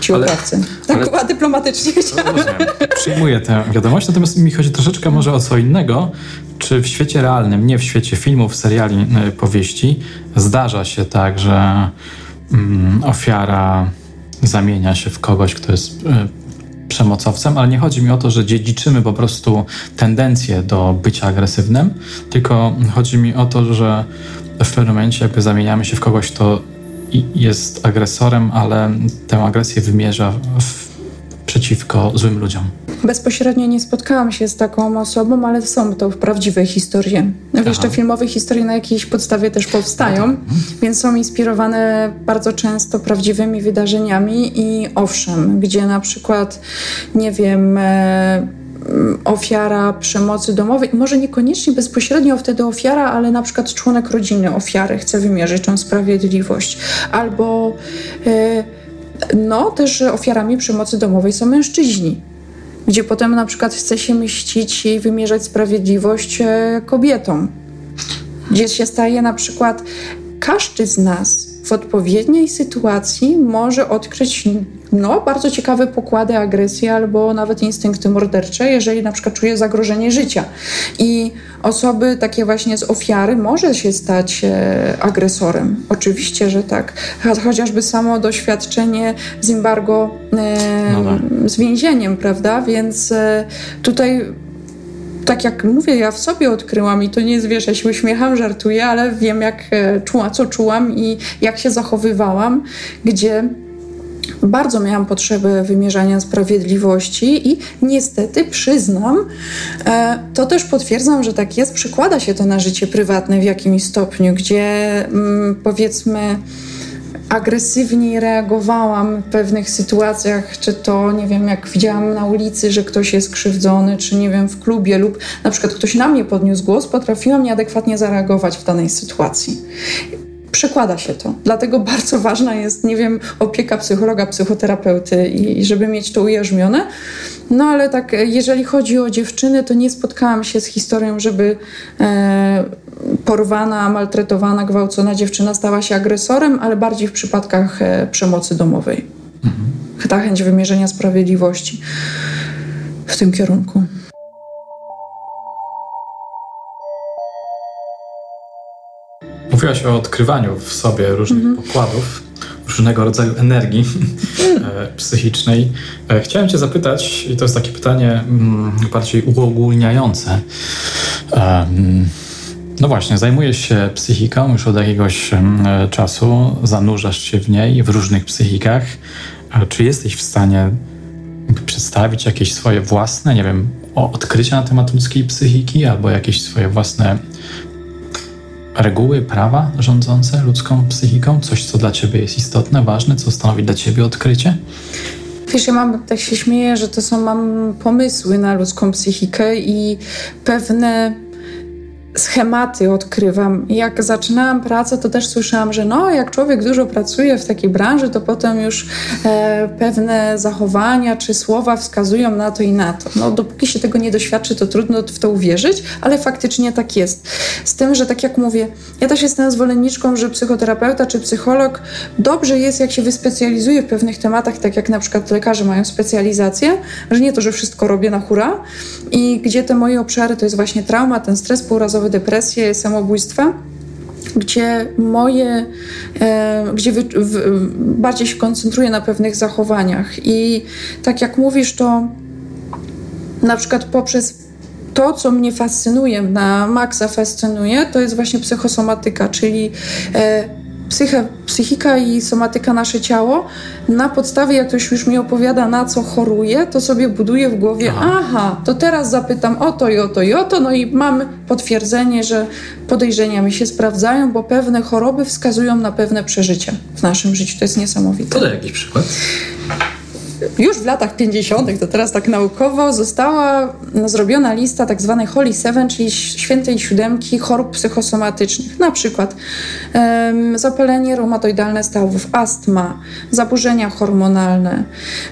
Speaker 2: ci ale, oprawcy. Tak ale, dyplomatycznie chciałam.
Speaker 1: Przyjmuję tę wiadomość, natomiast mi chodzi troszeczkę może o co innego. Czy w świecie realnym, nie w świecie filmów, seriali, y, powieści, zdarza się tak, że mm, ofiara zamienia się w kogoś, kto jest y, przemocowcem, ale nie chodzi mi o to, że dziedziczymy po prostu tendencję do bycia agresywnym, tylko chodzi mi o to, że w pewnym momencie jakby zamieniamy się w kogoś, kto jest agresorem, ale tę agresję wymierza w, przeciwko złym ludziom.
Speaker 2: Bezpośrednio nie spotkałam się z taką osobą, ale są to prawdziwe historie. Aha. Jeszcze filmowe historie na jakiejś podstawie też powstają, no tak. więc są inspirowane bardzo często prawdziwymi wydarzeniami i owszem, gdzie na przykład, nie wiem, e, ofiara przemocy domowej, może niekoniecznie bezpośrednio wtedy ofiara, ale na przykład członek rodziny ofiary chce wymierzyć tą sprawiedliwość. Albo e, no też ofiarami przemocy domowej są mężczyźni gdzie potem na przykład chce się mścić i wymierzać sprawiedliwość e, kobietom. Gdzie się staje na przykład każdy z nas w odpowiedniej sytuacji może odkryć no, bardzo ciekawe pokłady agresji albo nawet instynkty mordercze, jeżeli na przykład czuje zagrożenie życia. I osoby takie właśnie z ofiary może się stać e, agresorem. Oczywiście, że tak. Chociażby samo doświadczenie z embargo, e, no tak. z więzieniem, prawda? Więc e, tutaj tak jak mówię, ja w sobie odkryłam i to nie jest, wiesz, ja się uśmiecham, żartuję, ale wiem, jak e, czuła, co czułam i jak się zachowywałam, gdzie bardzo miałam potrzebę wymierzania sprawiedliwości i niestety przyznam, e, to też potwierdzam, że tak jest, przekłada się to na życie prywatne w jakimś stopniu, gdzie mm, powiedzmy agresywniej reagowałam w pewnych sytuacjach, czy to, nie wiem, jak widziałam na ulicy, że ktoś jest krzywdzony, czy nie wiem, w klubie lub na przykład ktoś na mnie podniósł głos, potrafiłam nieadekwatnie zareagować w danej sytuacji przekłada się to. Dlatego bardzo ważna jest, nie wiem, opieka psychologa, psychoterapeuty i, żeby mieć to ujarzmione. No ale tak, jeżeli chodzi o dziewczyny, to nie spotkałam się z historią, żeby e, porwana, maltretowana, gwałcona dziewczyna stała się agresorem, ale bardziej w przypadkach e, przemocy domowej. Mhm. Ta chęć wymierzenia sprawiedliwości w tym kierunku.
Speaker 1: Mówiłaś o odkrywaniu w sobie różnych mm -hmm. pokładów, różnego rodzaju energii e, psychicznej. E, chciałem Cię zapytać, i to jest takie pytanie mm, bardziej uogólniające. No właśnie, zajmujesz się psychiką już od jakiegoś mm, czasu, zanurzasz się w niej, w różnych psychikach. Czy jesteś w stanie przedstawić jakieś swoje własne, nie wiem, odkrycia na temat ludzkiej psychiki albo jakieś swoje własne reguły, prawa rządzące ludzką psychiką? Coś, co dla ciebie jest istotne, ważne, co stanowi dla ciebie odkrycie?
Speaker 2: Wiesz, ja mam, tak się śmieję, że to są, mam pomysły na ludzką psychikę i pewne schematy odkrywam. Jak zaczynałam pracę, to też słyszałam, że no, jak człowiek dużo pracuje w takiej branży, to potem już e, pewne zachowania czy słowa wskazują na to i na to. No, dopóki się tego nie doświadczy, to trudno w to uwierzyć, ale faktycznie tak jest. Z tym, że tak jak mówię, ja też jestem zwolenniczką, że psychoterapeuta czy psycholog dobrze jest, jak się wyspecjalizuje w pewnych tematach, tak jak na przykład lekarze mają specjalizację, że nie to, że wszystko robię na hura i gdzie te moje obszary to jest właśnie trauma, ten stres półrazowy, depresję, samobójstwa gdzie moje, e, gdzie wy, w, bardziej się koncentruję na pewnych zachowaniach. I tak jak mówisz, to na przykład poprzez to, co mnie fascynuje, na maksa fascynuje, to jest właśnie psychosomatyka, czyli e, psyche, psychika i somatyka nasze ciało, na podstawie, jak ktoś już mi opowiada, na co choruje, to sobie buduje w głowie, aha. aha, to teraz zapytam o to i o to i o to, no i mam potwierdzenie, że podejrzenia mi się sprawdzają, bo pewne choroby wskazują na pewne przeżycia w naszym życiu. To jest niesamowite.
Speaker 1: Podaj jakiś przykład
Speaker 2: już w latach 50., to teraz tak naukowo, została zrobiona lista tak zwanej Holy Seven, czyli świętej siódemki chorób psychosomatycznych. Na przykład um, zapalenie reumatoidalne stawów, astma, zaburzenia hormonalne,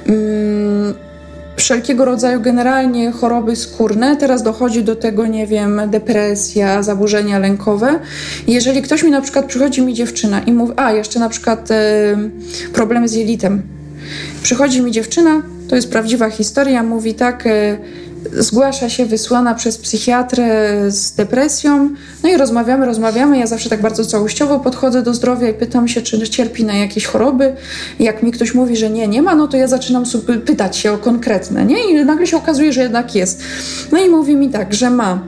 Speaker 2: um, wszelkiego rodzaju generalnie choroby skórne. Teraz dochodzi do tego, nie wiem, depresja, zaburzenia lękowe. Jeżeli ktoś mi na przykład przychodzi mi dziewczyna i mówi, a jeszcze na przykład e, problemy z jelitem. Przychodzi mi dziewczyna, to jest prawdziwa historia, mówi tak, e, zgłasza się wysłana przez psychiatrę z depresją, no i rozmawiamy, rozmawiamy. Ja zawsze tak bardzo całościowo podchodzę do zdrowia i pytam się, czy cierpi na jakieś choroby. Jak mi ktoś mówi, że nie, nie ma, no to ja zaczynam pytać się o konkretne, nie? I nagle się okazuje, że jednak jest. No i mówi mi tak, że ma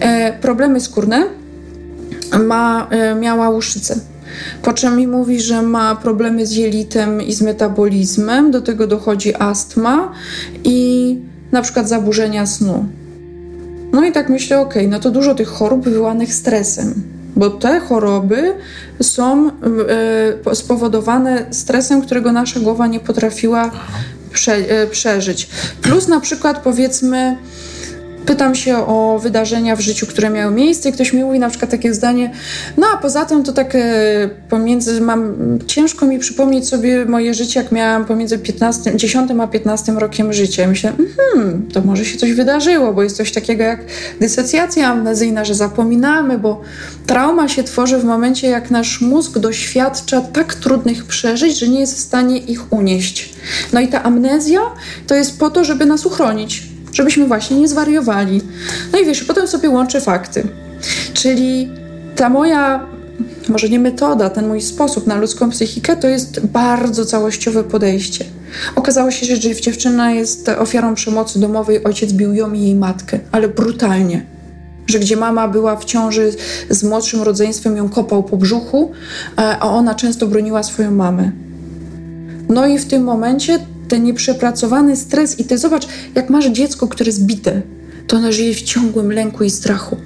Speaker 2: e, problemy skórne, ma, e, miała łuszczycę. Po czym mi mówi, że ma problemy z jelitem i z metabolizmem, do tego dochodzi astma i na przykład zaburzenia snu. No i tak myślę, ok, no to dużo tych chorób wywołanych stresem, bo te choroby są y, spowodowane stresem, którego nasza głowa nie potrafiła prze, y, przeżyć. Plus na przykład powiedzmy pytam się o wydarzenia w życiu, które miały miejsce i ktoś mi mówi na przykład takie zdanie, no a poza tym to tak e, pomiędzy, mam, ciężko mi przypomnieć sobie moje życie, jak miałam pomiędzy 15, 10 a 15 rokiem życia. Myślę, hmm, to może się coś wydarzyło, bo jest coś takiego jak dysocjacja amnezyjna, że zapominamy, bo trauma się tworzy w momencie, jak nasz mózg doświadcza tak trudnych przeżyć, że nie jest w stanie ich unieść. No i ta amnezja to jest po to, żeby nas uchronić żebyśmy właśnie nie zwariowali. No i wiesz, potem sobie łączę fakty. Czyli ta moja, może nie metoda, ten mój sposób na ludzką psychikę to jest bardzo całościowe podejście. Okazało się, że dziewczyna jest ofiarą przemocy domowej, ojciec bił ją i jej matkę, ale brutalnie. Że gdzie mama była w ciąży z młodszym rodzeństwem, ją kopał po brzuchu, e, a ona często broniła swoją mamę. No i w tym momencie ten nieprzepracowany stres i ty zobacz, jak masz dziecko, które jest bite, to ono żyje w ciągłym lęku i strachu.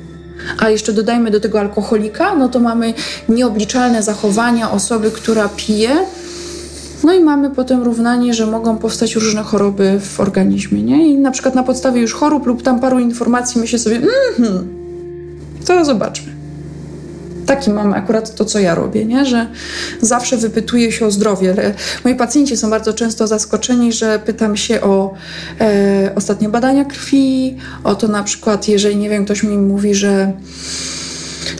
Speaker 2: A jeszcze dodajmy do tego alkoholika, no to mamy nieobliczalne zachowania osoby, która pije. No i mamy potem równanie, że mogą powstać różne choroby w organizmie, nie? I na przykład na podstawie już chorób lub tam paru informacji myślę sobie, mhm, to zobaczmy taki mam akurat to, co ja robię, nie? że zawsze wypytuję się o zdrowie. Moi pacjenci są bardzo często zaskoczeni, że pytam się o e, ostatnie badania krwi, o to na przykład, jeżeli, nie wiem, ktoś mi mówi, że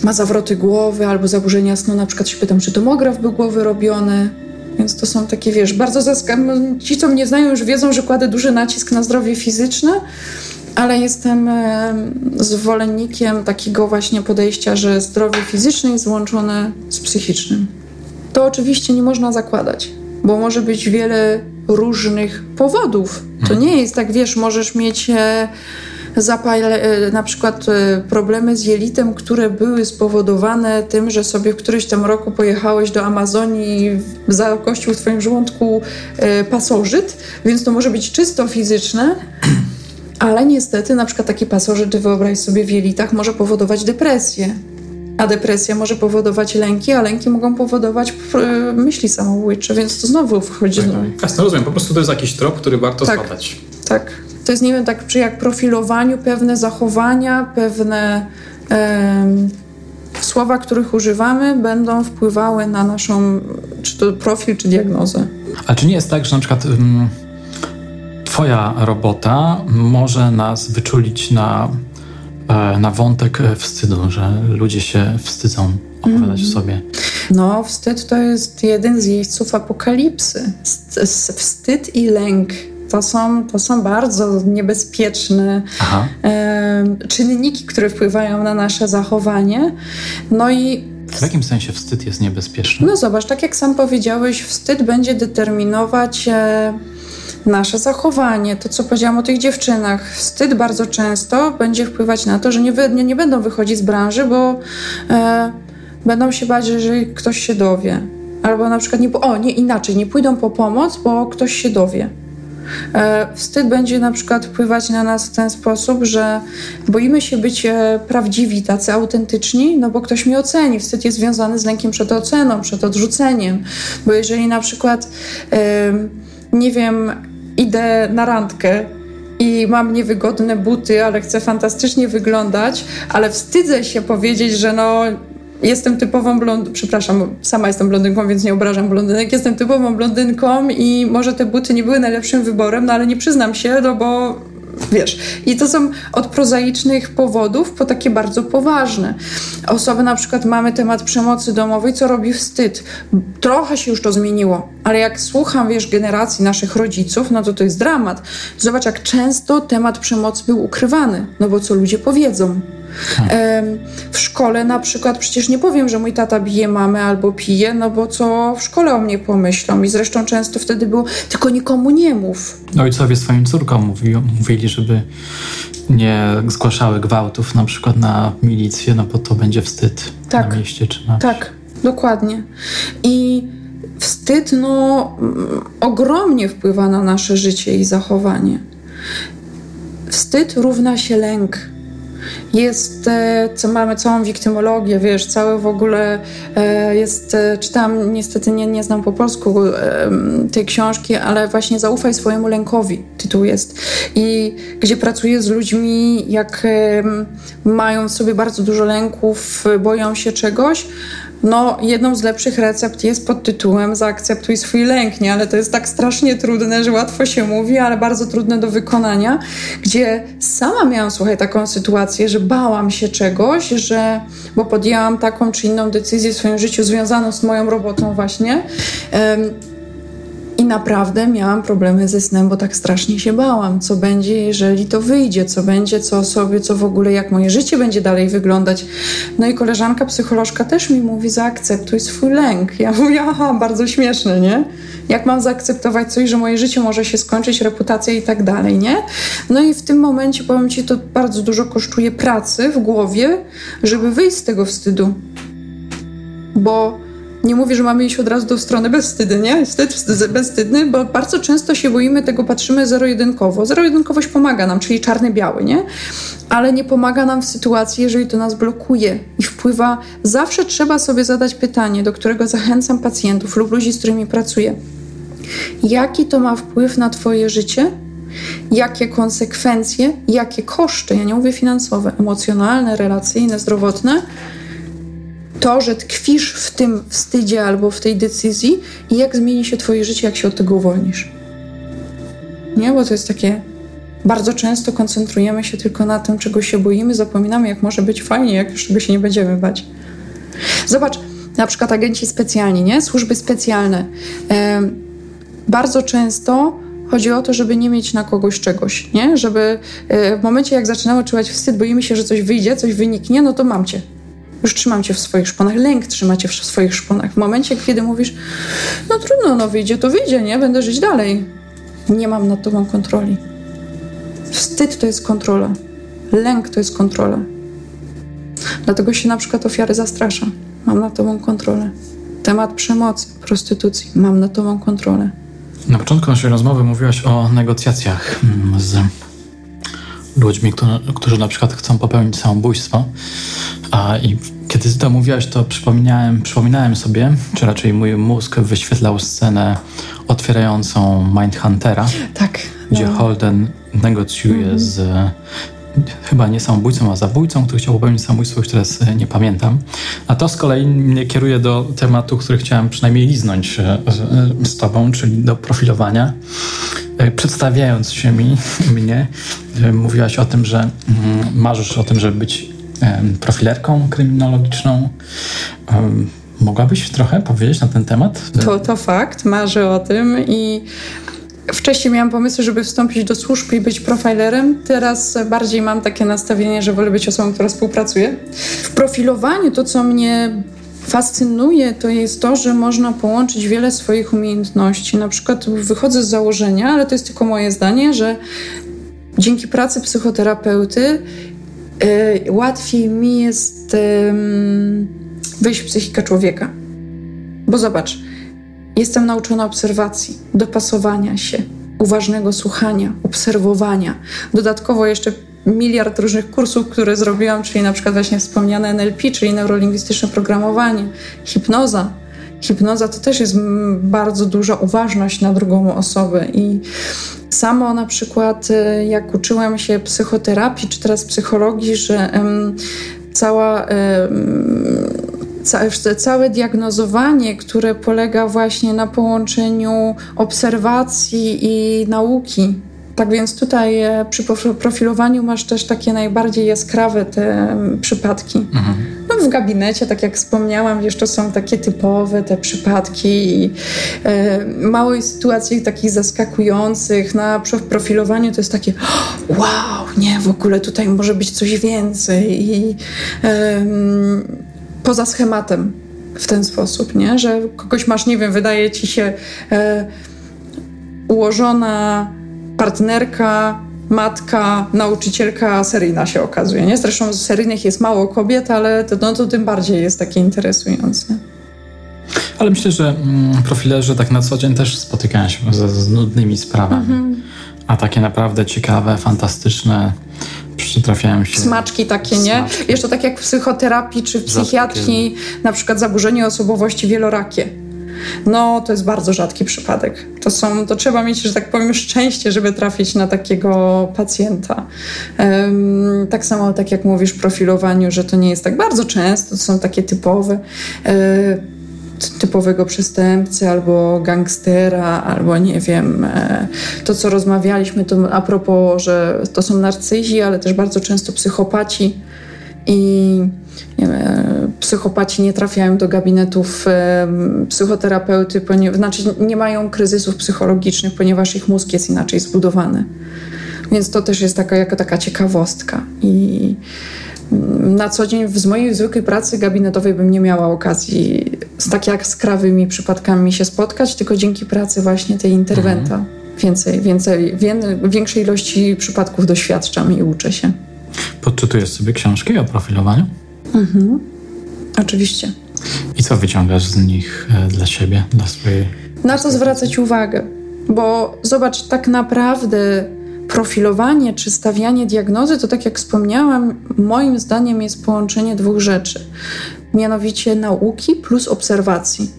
Speaker 2: ma zawroty głowy albo zaburzenia snu, na przykład się pytam, czy tomograf był głowy robiony. Więc to są takie, wiesz, bardzo zaskakujące. Ci, co mnie znają, już wiedzą, że kładę duży nacisk na zdrowie fizyczne, ale jestem e, zwolennikiem takiego właśnie podejścia, że zdrowie fizyczne jest złączone z psychicznym. To oczywiście nie można zakładać, bo może być wiele różnych powodów. To nie jest tak, wiesz, możesz mieć e, zapale, e, na przykład problemy z jelitem, które były spowodowane tym, że sobie w którymś tam roku pojechałeś do Amazonii i zakościł w twoim żołądku pasożyt, więc to może być czysto fizyczne, ale niestety na przykład taki pasożyt, wyobraź sobie w jelitach, może powodować depresję. A depresja może powodować lęki, a lęki mogą powodować e, myśli samobójcze, więc to znowu wchodzi. Tak,
Speaker 1: tak. Jasne, rozumiem. Po prostu to jest jakiś trop, który warto
Speaker 2: tak,
Speaker 1: zbadać.
Speaker 2: Tak. To jest, nie wiem, tak przy jak profilowaniu pewne zachowania, pewne słowa, których używamy, będą wpływały na naszą, czy to profil, czy diagnozę.
Speaker 3: A czy nie jest tak, że na przykład... Um Twoja robota może nas wyczulić na, e, na wątek wstydu, że ludzie się wstydzą opowiadać mm. o sobie.
Speaker 2: No, wstyd to jest jeden z jeźdźców apokalipsy. Wstyd i lęk to są, to są bardzo niebezpieczne e, czynniki, które wpływają na nasze zachowanie. No i
Speaker 3: w jakim sensie wstyd jest niebezpieczny?
Speaker 2: No zobacz, tak jak sam powiedziałeś, wstyd będzie determinować. E, nasze zachowanie, to co powiedziałam o tych dziewczynach. Wstyd bardzo często będzie wpływać na to, że nie, wy, nie, nie będą wychodzić z branży, bo e, będą się bać, że jeżeli ktoś się dowie. Albo na przykład, nie, o nie inaczej, nie pójdą po pomoc, bo ktoś się dowie. E, wstyd będzie na przykład wpływać na nas w ten sposób, że boimy się być e, prawdziwi, tacy autentyczni, no bo ktoś mnie oceni. Wstyd jest związany z lękiem przed oceną, przed odrzuceniem. Bo jeżeli na przykład, nie wiem, idę na randkę i mam niewygodne buty, ale chcę fantastycznie wyglądać, ale wstydzę się powiedzieć, że no jestem typową blondynką, przepraszam, sama jestem blondynką, więc nie obrażam blondynek, jestem typową blondynką i może te buty nie były najlepszym wyborem, no ale nie przyznam się, no bo wiesz. I to są od prozaicznych powodów po takie bardzo poważne. Osoby na przykład mamy temat przemocy domowej, co robi wstyd. Trochę się już to zmieniło, ale jak słucham, wiesz, generacji naszych rodziców, no to to jest dramat. Zobacz, jak często temat przemocy był ukrywany, no bo co ludzie powiedzą. W szkole na przykład przecież nie powiem, że mój tata bije mamę albo pije, no bo co w szkole o mnie pomyślą. I zresztą często wtedy było, tylko nikomu nie mów.
Speaker 1: Ojcowie swoim córkom mówi, mówili, żeby nie zgłaszały gwałtów na przykład na milicję, no bo to będzie wstyd tak. na mieście czy na
Speaker 2: Tak, dokładnie. I wstyd no, ogromnie wpływa na nasze życie i zachowanie. Wstyd równa się lęk jest, e, co mamy całą wiktymologię, wiesz, całe w ogóle e, jest, e, czytam, niestety nie, nie znam po polsku tej książki, ale właśnie Zaufaj swojemu lękowi tytuł jest. I gdzie pracuję z ludźmi, jak mają w sobie bardzo dużo lęków, boją się czegoś, no, jedną z lepszych recept jest pod tytułem Zaakceptuj swój lęk, nie? Ale to jest tak strasznie trudne, że łatwo się mówi, ale bardzo trudne do wykonania, gdzie sama miałam, słuchaj, taką sytuację, że bałam się czegoś, że, bo podjęłam taką czy inną decyzję w swoim życiu związaną z moją robotą właśnie. Um, naprawdę miałam problemy ze snem, bo tak strasznie się bałam, co będzie, jeżeli to wyjdzie, co będzie, co sobie, co w ogóle, jak moje życie będzie dalej wyglądać. No i koleżanka psycholożka też mi mówi, zaakceptuj swój lęk. Ja mówię, aha, bardzo śmieszne, nie? Jak mam zaakceptować coś, że moje życie może się skończyć, reputacja i tak dalej, nie? No i w tym momencie, powiem Ci, to bardzo dużo kosztuje pracy w głowie, żeby wyjść z tego wstydu. Bo nie mówię, że mamy iść od razu do strony bezwstydny, nie? Wstyd bezwstydny, bo bardzo często się boimy tego, patrzymy zero-jedynkowo. Zero-jedynkowość pomaga nam, czyli czarny-biały, nie? Ale nie pomaga nam w sytuacji, jeżeli to nas blokuje i wpływa. Zawsze trzeba sobie zadać pytanie, do którego zachęcam pacjentów lub ludzi, z którymi pracuję. Jaki to ma wpływ na Twoje życie? Jakie konsekwencje, jakie koszty, ja nie mówię finansowe, emocjonalne, relacyjne, zdrowotne, to, że tkwisz w tym wstydzie albo w tej decyzji i jak zmieni się Twoje życie, jak się od tego uwolnisz. Nie, bo to jest takie. Bardzo często koncentrujemy się tylko na tym, czego się boimy, zapominamy, jak może być fajnie, jak już czego się nie będziemy bać. Zobacz, na przykład agenci specjalni, nie? Służby specjalne. bardzo często chodzi o to, żeby nie mieć na kogoś czegoś, nie? Żeby e, w momencie, jak zaczynamy czuwać wstyd, boimy się, że coś wyjdzie, coś wyniknie, no to mam cię już trzymam cię w swoich szponach, lęk trzyma cię w swoich szponach. W momencie, kiedy mówisz, no trudno, no wyjdzie, to wyjdzie, nie? Będę żyć dalej. Nie mam nad tobą kontroli. Wstyd to jest kontrola. Lęk to jest kontrola. Dlatego się na przykład ofiary zastrasza. Mam nad tobą kontrolę. Temat przemocy, prostytucji. Mam nad tobą kontrolę.
Speaker 1: Na początku naszej rozmowy mówiłaś o negocjacjach mm, z ludźmi, którzy, na przykład chcą popełnić samobójstwo. A i kiedy ty to mówiłaś, to przypominałem, przypominałem sobie, czy raczej mój mózg wyświetlał scenę otwierającą Mindhuntera.
Speaker 2: Tak.
Speaker 1: Gdzie no. Holden negocjuje mm -hmm. z chyba nie samobójcą, a zabójcą, który chciał popełnić samobójstwo, już teraz e, nie pamiętam. A to z kolei mnie kieruje do tematu, który chciałem przynajmniej liznąć e, z, z tobą, czyli do profilowania. E, przedstawiając się mi, mnie, mówiłaś o tym, że mm, marzysz o tym, żeby być profilerką kryminologiczną. Mogłabyś trochę powiedzieć na ten temat?
Speaker 2: To, to fakt, marzę o tym i Wcześniej miałam pomysł, żeby wstąpić do służb i być profilerem. Teraz bardziej mam takie nastawienie, że wolę być osobą, która współpracuje. W profilowaniu to, co mnie fascynuje, to jest to, że można połączyć wiele swoich umiejętności. Na przykład wychodzę z założenia, ale to jest tylko moje zdanie, że dzięki pracy psychoterapeuty yy, łatwiej mi jest yy, wyjść w psychikę człowieka. Bo zobacz, Jestem nauczona obserwacji, dopasowania się, uważnego słuchania, obserwowania. Dodatkowo jeszcze miliard różnych kursów, które zrobiłam, czyli na przykład właśnie wspomniane NLP, czyli neurolingwistyczne programowanie, hipnoza. Hipnoza to też jest bardzo duża uważność na drugą osobę i samo na przykład e, jak uczyłam się psychoterapii, czy teraz psychologii, że um, cała um, całe diagnozowanie, które polega właśnie na połączeniu obserwacji i nauki. Tak więc tutaj e, przy profilowaniu masz też takie najbardziej jaskrawe te przypadki. Mhm. No w gabinecie, tak jak wspomniałam, jeszcze są takie typowe te przypadki i e, małej sytuacji takich zaskakujących. Na profilowaniu to jest takie wow, nie, w ogóle tutaj może być coś więcej i e, poza schematem w ten sposób, nie? Że kogoś masz, nie wiem, wydaje ci się e, ułożona partnerka, matka, nauczycielka seryjna się okazuje, nie? Zresztą z seryjnych jest mało kobiet, ale to, no, to tym bardziej jest takie interesujące.
Speaker 1: Ale myślę, że mm, profilerzy tak na co dzień też spotykają się z, z nudnymi sprawami. Mhm. A takie naprawdę ciekawe, fantastyczne przytrafiają się.
Speaker 2: Smaczki takie, Smaczki. nie? Jeszcze tak jak w psychoterapii czy w psychiatrii, na przykład zaburzenie osobowości wielorakie. No, to jest bardzo rzadki przypadek. To, są, to trzeba mieć, że tak powiem, szczęście, żeby trafić na takiego pacjenta. Um, tak samo, tak jak mówisz, w profilowaniu, że to nie jest tak bardzo często, to są takie typowe. Um, typowego przestępcy albo gangstera, albo nie wiem, e, to co rozmawialiśmy to a propos, że to są narcyzi, ale też bardzo często psychopaci i nie wiem, e, psychopaci nie trafiają do gabinetów e, psychoterapeuty, ponieważ, znaczy nie mają kryzysów psychologicznych, ponieważ ich mózg jest inaczej zbudowany. Więc to też jest taka, jako taka ciekawostka. I na co dzień z mojej zwykłej pracy gabinetowej bym nie miała okazji z tak jak skrawymi przypadkami się spotkać, tylko dzięki pracy właśnie tej interwenta. Mhm. Więcej, więcej, większej ilości przypadków doświadczam i uczę się.
Speaker 1: Podczytujesz sobie książki o profilowaniu?
Speaker 2: Mhm. Oczywiście.
Speaker 1: I co wyciągasz z nich e, dla siebie, dla swojej.
Speaker 2: Na co zwracać uwagę? Bo zobacz, tak naprawdę profilowanie czy stawianie diagnozy to, tak jak wspomniałam, moim zdaniem jest połączenie dwóch rzeczy. Mianowicie nauki plus obserwacji.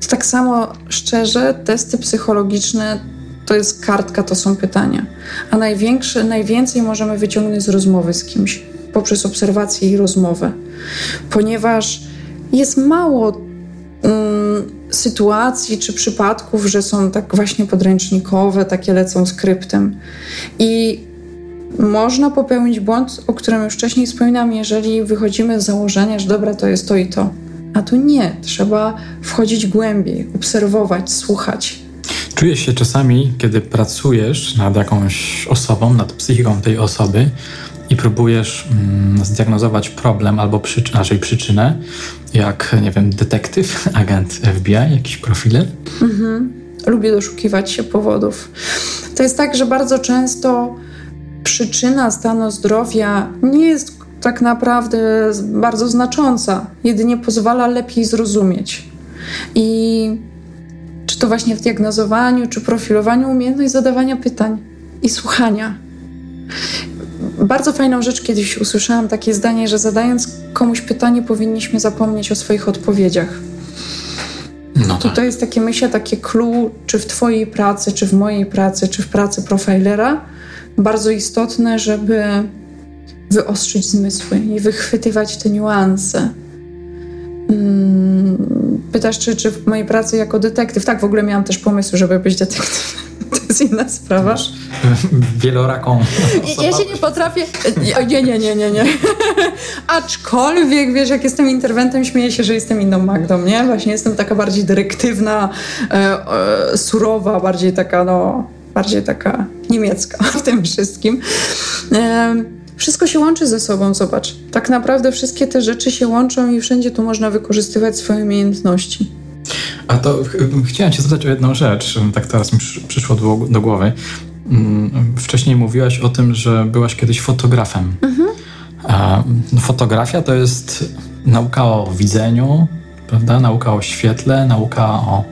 Speaker 2: To tak samo szczerze, testy psychologiczne to jest kartka, to są pytania. A największe, najwięcej możemy wyciągnąć z rozmowy z kimś poprzez obserwację i rozmowę, ponieważ jest mało mm, sytuacji czy przypadków, że są tak właśnie podręcznikowe, takie lecą skryptem. I można popełnić błąd, o którym już wcześniej wspominam, jeżeli wychodzimy z założenia, że dobra, to jest to i to. A tu nie, trzeba wchodzić głębiej, obserwować, słuchać.
Speaker 1: Czujesz się czasami, kiedy pracujesz nad jakąś osobą, nad psychiką tej osoby, i próbujesz mm, zdiagnozować problem albo przycz raczej przyczynę, jak, nie wiem, detektyw, agent FBI, jakiś profiler?
Speaker 2: Mhm. Lubię doszukiwać się powodów. To jest tak, że bardzo często przyczyna stanu zdrowia nie jest tak naprawdę bardzo znacząca, jedynie pozwala lepiej zrozumieć. I czy to właśnie w diagnozowaniu, czy profilowaniu, umiejętność zadawania pytań i słuchania bardzo fajną rzecz kiedyś usłyszałam takie zdanie, że zadając komuś pytanie, powinniśmy zapomnieć o swoich odpowiedziach. No tak. To jest takie, myślę, takie clue, czy w Twojej pracy, czy w mojej pracy, czy w pracy profilera, bardzo istotne, żeby wyostrzyć zmysły i wychwytywać te niuanse. Mm, pytasz, czy, czy w mojej pracy jako detektyw? Tak, w ogóle miałam też pomysł, żeby być detektywem jest inna sprawa.
Speaker 1: Wieloraką.
Speaker 2: Ja się nie potrafię. Nie, nie, nie, nie, nie. Aczkolwiek, wiesz, jak jestem interwentem, śmieję się, że jestem inną Magdą, nie? Właśnie jestem taka bardziej dyrektywna, e, e, surowa, bardziej taka, no, bardziej taka niemiecka w tym wszystkim. Wszystko się łączy ze sobą, zobacz. Tak naprawdę wszystkie te rzeczy się łączą i wszędzie tu można wykorzystywać swoje umiejętności.
Speaker 1: A to chciałem cię zapytać o jedną rzecz, tak teraz mi przyszło do, do głowy. Mm, wcześniej mówiłaś o tym, że byłaś kiedyś fotografem. Mhm. No, fotografia to jest nauka o widzeniu, prawda? Nauka o świetle, nauka o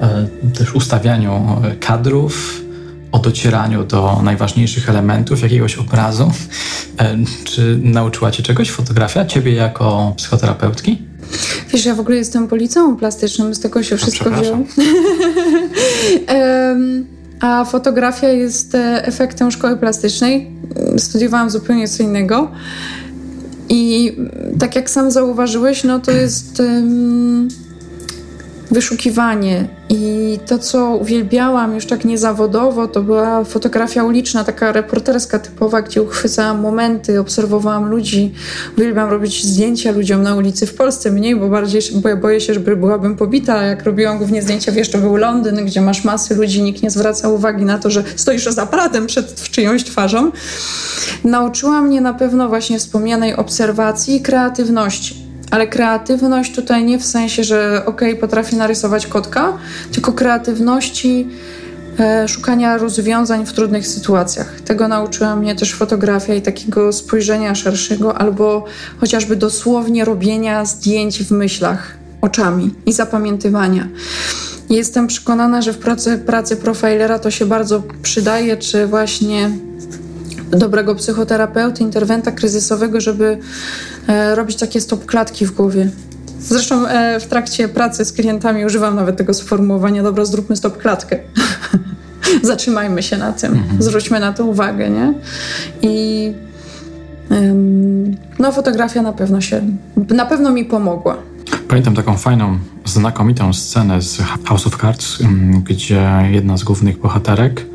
Speaker 1: e, też ustawianiu kadrów, o docieraniu do najważniejszych elementów jakiegoś obrazu. E, czy nauczyła cię czegoś fotografia, ciebie jako psychoterapeutki?
Speaker 2: Wiesz, ja w ogóle jestem policją plastycznym, z tego się wszystko wzięło. A fotografia jest e, efektem szkoły plastycznej. Studiowałam zupełnie co innego. I tak jak sam zauważyłeś, no to jest um, wyszukiwanie. I to, co uwielbiałam już tak niezawodowo, to była fotografia uliczna, taka reporterska typowa, gdzie uchwycałam momenty, obserwowałam ludzi. Uwielbiam robić zdjęcia ludziom na ulicy w Polsce, mniej, bo bardziej bo boję się, że byłabym pobita. Jak robiłam głównie zdjęcia, wiesz, to był Londyn, gdzie masz masy ludzi, nikt nie zwraca uwagi na to, że stoisz za aparatem przed czyjąś twarzą. Nauczyła mnie na pewno właśnie wspomnianej obserwacji i kreatywności ale kreatywność tutaj nie w sensie, że ok, potrafię narysować kotka, tylko kreatywności e, szukania rozwiązań w trudnych sytuacjach. Tego nauczyła mnie też fotografia i takiego spojrzenia szerszego, albo chociażby dosłownie robienia zdjęć w myślach, oczami i zapamiętywania. Jestem przekonana, że w pracy, pracy profilera to się bardzo przydaje, czy właśnie dobrego psychoterapeuty, interwenta kryzysowego, żeby robić takie stop klatki w głowie. Zresztą e, w trakcie pracy z klientami używam nawet tego sformułowania, dobra, zróbmy stop klatkę. Zatrzymajmy się na tym, mhm. zwróćmy na to uwagę, nie? I no fotografia na pewno się, na pewno mi pomogła.
Speaker 1: Pamiętam taką fajną, znakomitą scenę z House of Cards, gdzie jedna z głównych bohaterek,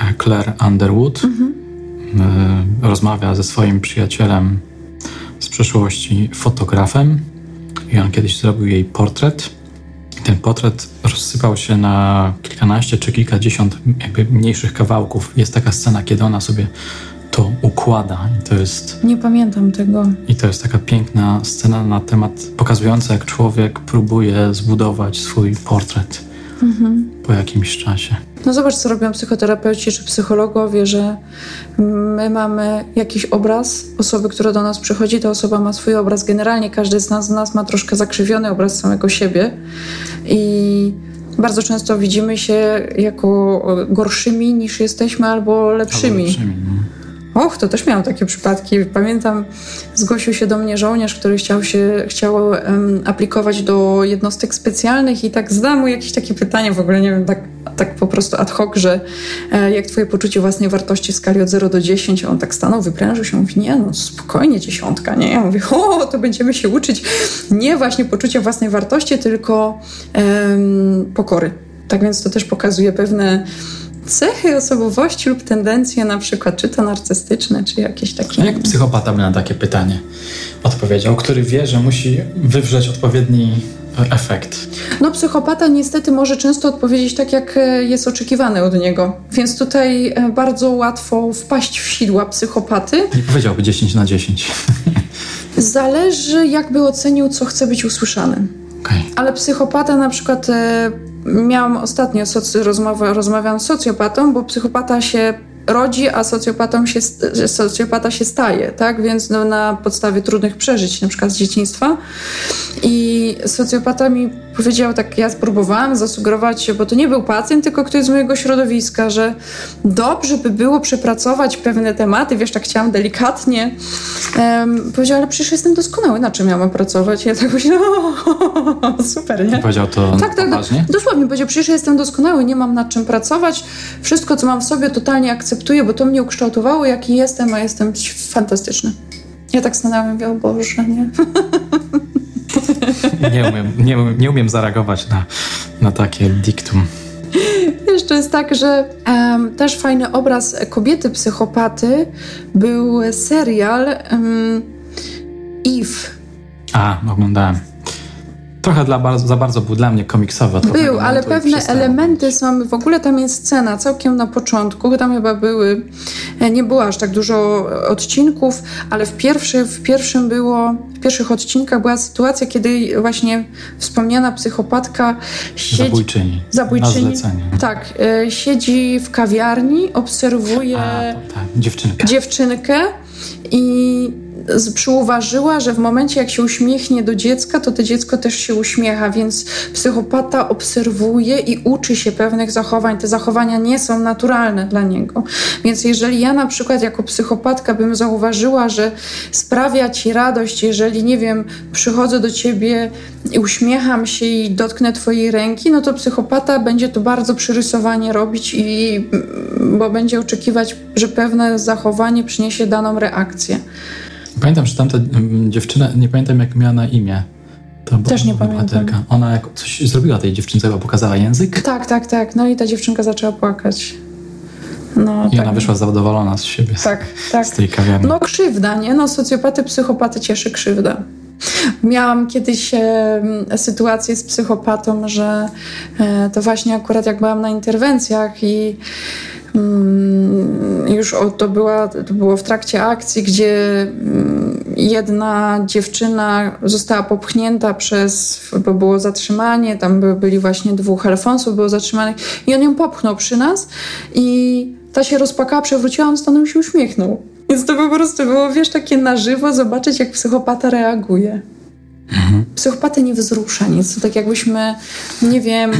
Speaker 1: e, Claire Underwood, mhm E, rozmawia ze swoim przyjacielem z przeszłości, fotografem, i on kiedyś zrobił jej portret. I ten portret rozsypał się na kilkanaście czy kilkadziesiąt jakby mniejszych kawałków. Jest taka scena, kiedy ona sobie to układa i to jest...
Speaker 2: Nie pamiętam tego.
Speaker 1: I to jest taka piękna scena na temat pokazująca, jak człowiek próbuje zbudować swój portret mhm. po jakimś czasie.
Speaker 2: No zobacz, co robią psychoterapeuci czy psychologowie, że my mamy jakiś obraz osoby, która do nas przychodzi, ta osoba ma swój obraz. Generalnie każdy z nas, z nas ma troszkę zakrzywiony obraz samego siebie i bardzo często widzimy się jako gorszymi niż jesteśmy albo lepszymi. Albo lepszymi no. Och, to też miałam takie przypadki. Pamiętam, zgłosił się do mnie żołnierz, który chciał się, chciał um, aplikować do jednostek specjalnych i tak zadałam mu jakieś takie pytanie, w ogóle nie wiem, tak, tak po prostu ad hoc, że e, jak twoje poczucie własnej wartości w skali od 0 do 10, a on tak stanął, wyprężył się, mówi, nie, no spokojnie, dziesiątka, nie? Ja mówię, o, to będziemy się uczyć nie właśnie poczucia własnej wartości, tylko um, pokory. Tak więc to też pokazuje pewne cechy osobowości lub tendencje, na przykład czy to narcystyczne, czy jakieś takie.
Speaker 1: Jak psychopata by na takie pytanie odpowiedział, który wie, że musi wywrzeć odpowiedni efekt?
Speaker 2: No, psychopata niestety może często odpowiedzieć tak, jak e, jest oczekiwane od niego. Więc tutaj e, bardzo łatwo wpaść w sidła psychopaty.
Speaker 1: Nie powiedziałby 10 na 10.
Speaker 2: Zależy, jakby ocenił, co chce być usłyszane. Okay. Ale psychopata na przykład e, miałam ostatnio socy, rozmowę, z socjopatą, bo psychopata się rodzi, a socjopatą się, socjopata się staje, tak? Więc no, na podstawie trudnych przeżyć, na przykład z dzieciństwa. I socjopata mi powiedział, tak ja spróbowałam zasugerować, bo to nie był pacjent, tylko ktoś z mojego środowiska, że dobrze by było przepracować pewne tematy, wiesz, tak chciałam delikatnie. Um, powiedział, ale przecież jestem doskonały, na czym miałam pracować? Ja tak myślałam, super, nie?
Speaker 1: Powiedział to
Speaker 2: tak, tak,
Speaker 1: poważnie?
Speaker 2: Dosłownie powiedział, przecież jestem doskonały, nie mam nad czym pracować, wszystko, co mam w sobie, totalnie akceptuję, bo to mnie ukształtowało, jaki jestem, a jestem fantastyczny. Ja tak stanęłam i mówię, o Boże, nie?
Speaker 1: Nie umiem, nie, nie umiem zareagować na, na takie diktum.
Speaker 2: Jeszcze jest tak, że um, też fajny obraz kobiety psychopaty był serial um, Eve.
Speaker 1: A, oglądałem. Trochę dla bardzo, za bardzo był dla mnie komiksowy.
Speaker 2: Był, ale pewne elementy są, w ogóle tam jest scena całkiem na początku, tam chyba były, e, nie było aż tak dużo odcinków, ale w, pierwszy, w pierwszym było, w pierwszych odcinkach była sytuacja, kiedy właśnie wspomniana psychopatka
Speaker 1: siedzi... Zabójczyni.
Speaker 2: Zabójczyni. Tak, e, siedzi w kawiarni, obserwuje... A,
Speaker 1: tak, dziewczynkę.
Speaker 2: Dziewczynkę i przyuważyła, że w momencie jak się uśmiechnie do dziecka, to to dziecko też się uśmiecha, więc psychopata obserwuje i uczy się pewnych zachowań. Te zachowania nie są naturalne dla niego. Więc jeżeli ja na przykład jako psychopatka bym zauważyła, że sprawia ci radość, jeżeli nie wiem, przychodzę do ciebie i uśmiecham się i dotknę twojej ręki, no to psychopata będzie to bardzo przyrysowanie robić i bo będzie oczekiwać, że pewne zachowanie przyniesie daną reakcję.
Speaker 1: Pamiętam, że tamta mm, dziewczyna, nie pamiętam jak miała na imię.
Speaker 2: To Też nie pamiętam.
Speaker 1: Ona jak coś zrobiła tej dziewczynce, bo pokazała język?
Speaker 2: Tak, tak, tak. No i ta dziewczynka zaczęła płakać.
Speaker 1: No, I tak. ona wyszła zadowolona z siebie.
Speaker 2: Tak, tak.
Speaker 1: Z tej kawiarni.
Speaker 2: No krzywda, nie? No socjopaty, psychopaty cieszy krzywda. Miałam kiedyś e, sytuację z psychopatą, że e, to właśnie akurat jak byłam na interwencjach i już o, to, była, to było w trakcie akcji, gdzie mm, jedna dziewczyna została popchnięta przez, bo było zatrzymanie, tam by, byli właśnie dwóch Alfonsów było zatrzymanych i on ją popchnął przy nas i ta się rozpakała, przewróciła, on stanął się uśmiechnął. Więc to po prostu było, wiesz, takie na żywo zobaczyć, jak psychopata reaguje. Mhm. Psychopatę nie wzrusza nic. To tak jakbyśmy, nie wiem,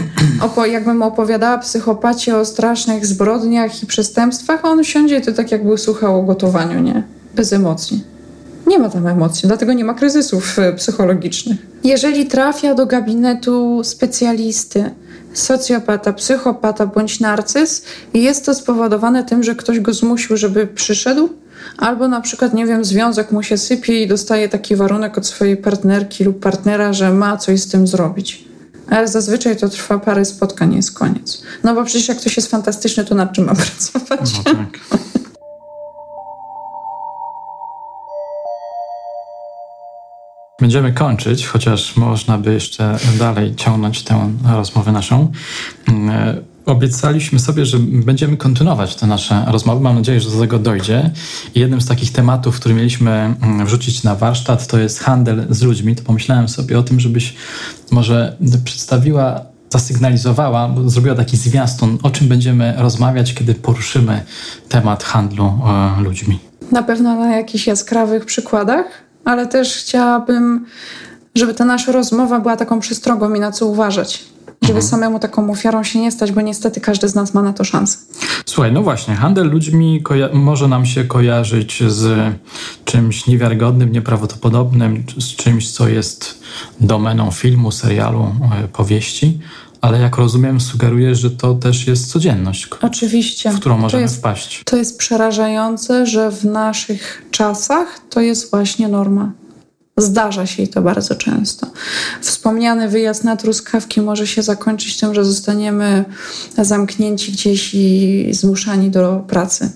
Speaker 2: opo jakbym opowiadała psychopacie o strasznych zbrodniach i przestępstwach, a on siądzie to tak jakby słuchał o gotowaniu, nie? Bez emocji. Nie ma tam emocji, dlatego nie ma kryzysów e, psychologicznych. Jeżeli trafia do gabinetu specjalisty, socjopata, psychopata bądź narcyz, jest to spowodowane tym, że ktoś go zmusił, żeby przyszedł, albo na przykład, nie wiem, związek mu się sypie i dostaje taki warunek od swojej partnerki lub partnera, że ma coś z tym zrobić. Ale zazwyczaj to trwa parę spotkań, jest koniec. No bo przecież jak ktoś jest fantastyczny, to nad czym ma pracować? No tak.
Speaker 1: Będziemy kończyć, chociaż można by jeszcze dalej ciągnąć tę rozmowę naszą. Obiecaliśmy sobie, że będziemy kontynuować te nasze rozmowy. Mam nadzieję, że do tego dojdzie. Jednym z takich tematów, który mieliśmy mm, wrzucić na warsztat, to jest handel z ludźmi. To pomyślałem sobie o tym, żebyś może przedstawiła, zasygnalizowała, zrobiła taki zwiastun, o czym będziemy rozmawiać, kiedy poruszymy temat handlu e, ludźmi.
Speaker 2: Na pewno na jakichś jaskrawych przykładach ale też chciałabym, żeby ta nasza rozmowa była taką przestrogą i na co uważać. Żeby mhm. samemu taką ofiarą się nie stać, bo niestety każdy z nas ma na to szansę.
Speaker 1: Słuchaj, no właśnie, handel ludźmi może nam się kojarzyć z czymś niewiarygodnym, nieprawdopodobnym, z czymś, co jest domeną filmu, serialu, e, powieści, ale jak rozumiem, sugerujesz, że to też jest codzienność.
Speaker 2: Oczywiście.
Speaker 1: W którą możemy
Speaker 2: jest,
Speaker 1: wpaść.
Speaker 2: To jest przerażające, że w naszych czasach to jest właśnie norma. Zdarza się i to bardzo często. Wspomniany wyjazd na truskawki może się zakończyć tym, że zostaniemy zamknięci gdzieś i zmuszani do pracy.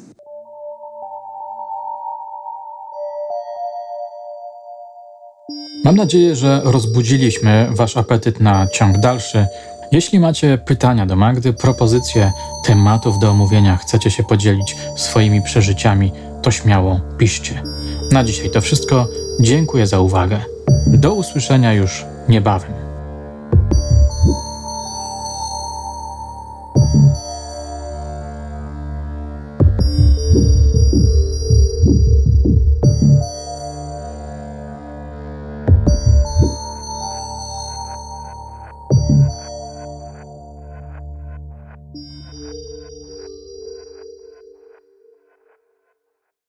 Speaker 3: Mam nadzieję, że rozbudziliśmy Wasz apetyt na ciąg dalszy jeśli macie pytania do Magdy, propozycje tematów do omówienia, chcecie się podzielić swoimi przeżyciami, to śmiało piszcie. Na dzisiaj to wszystko. Dziękuję za uwagę. Do usłyszenia już niebawem.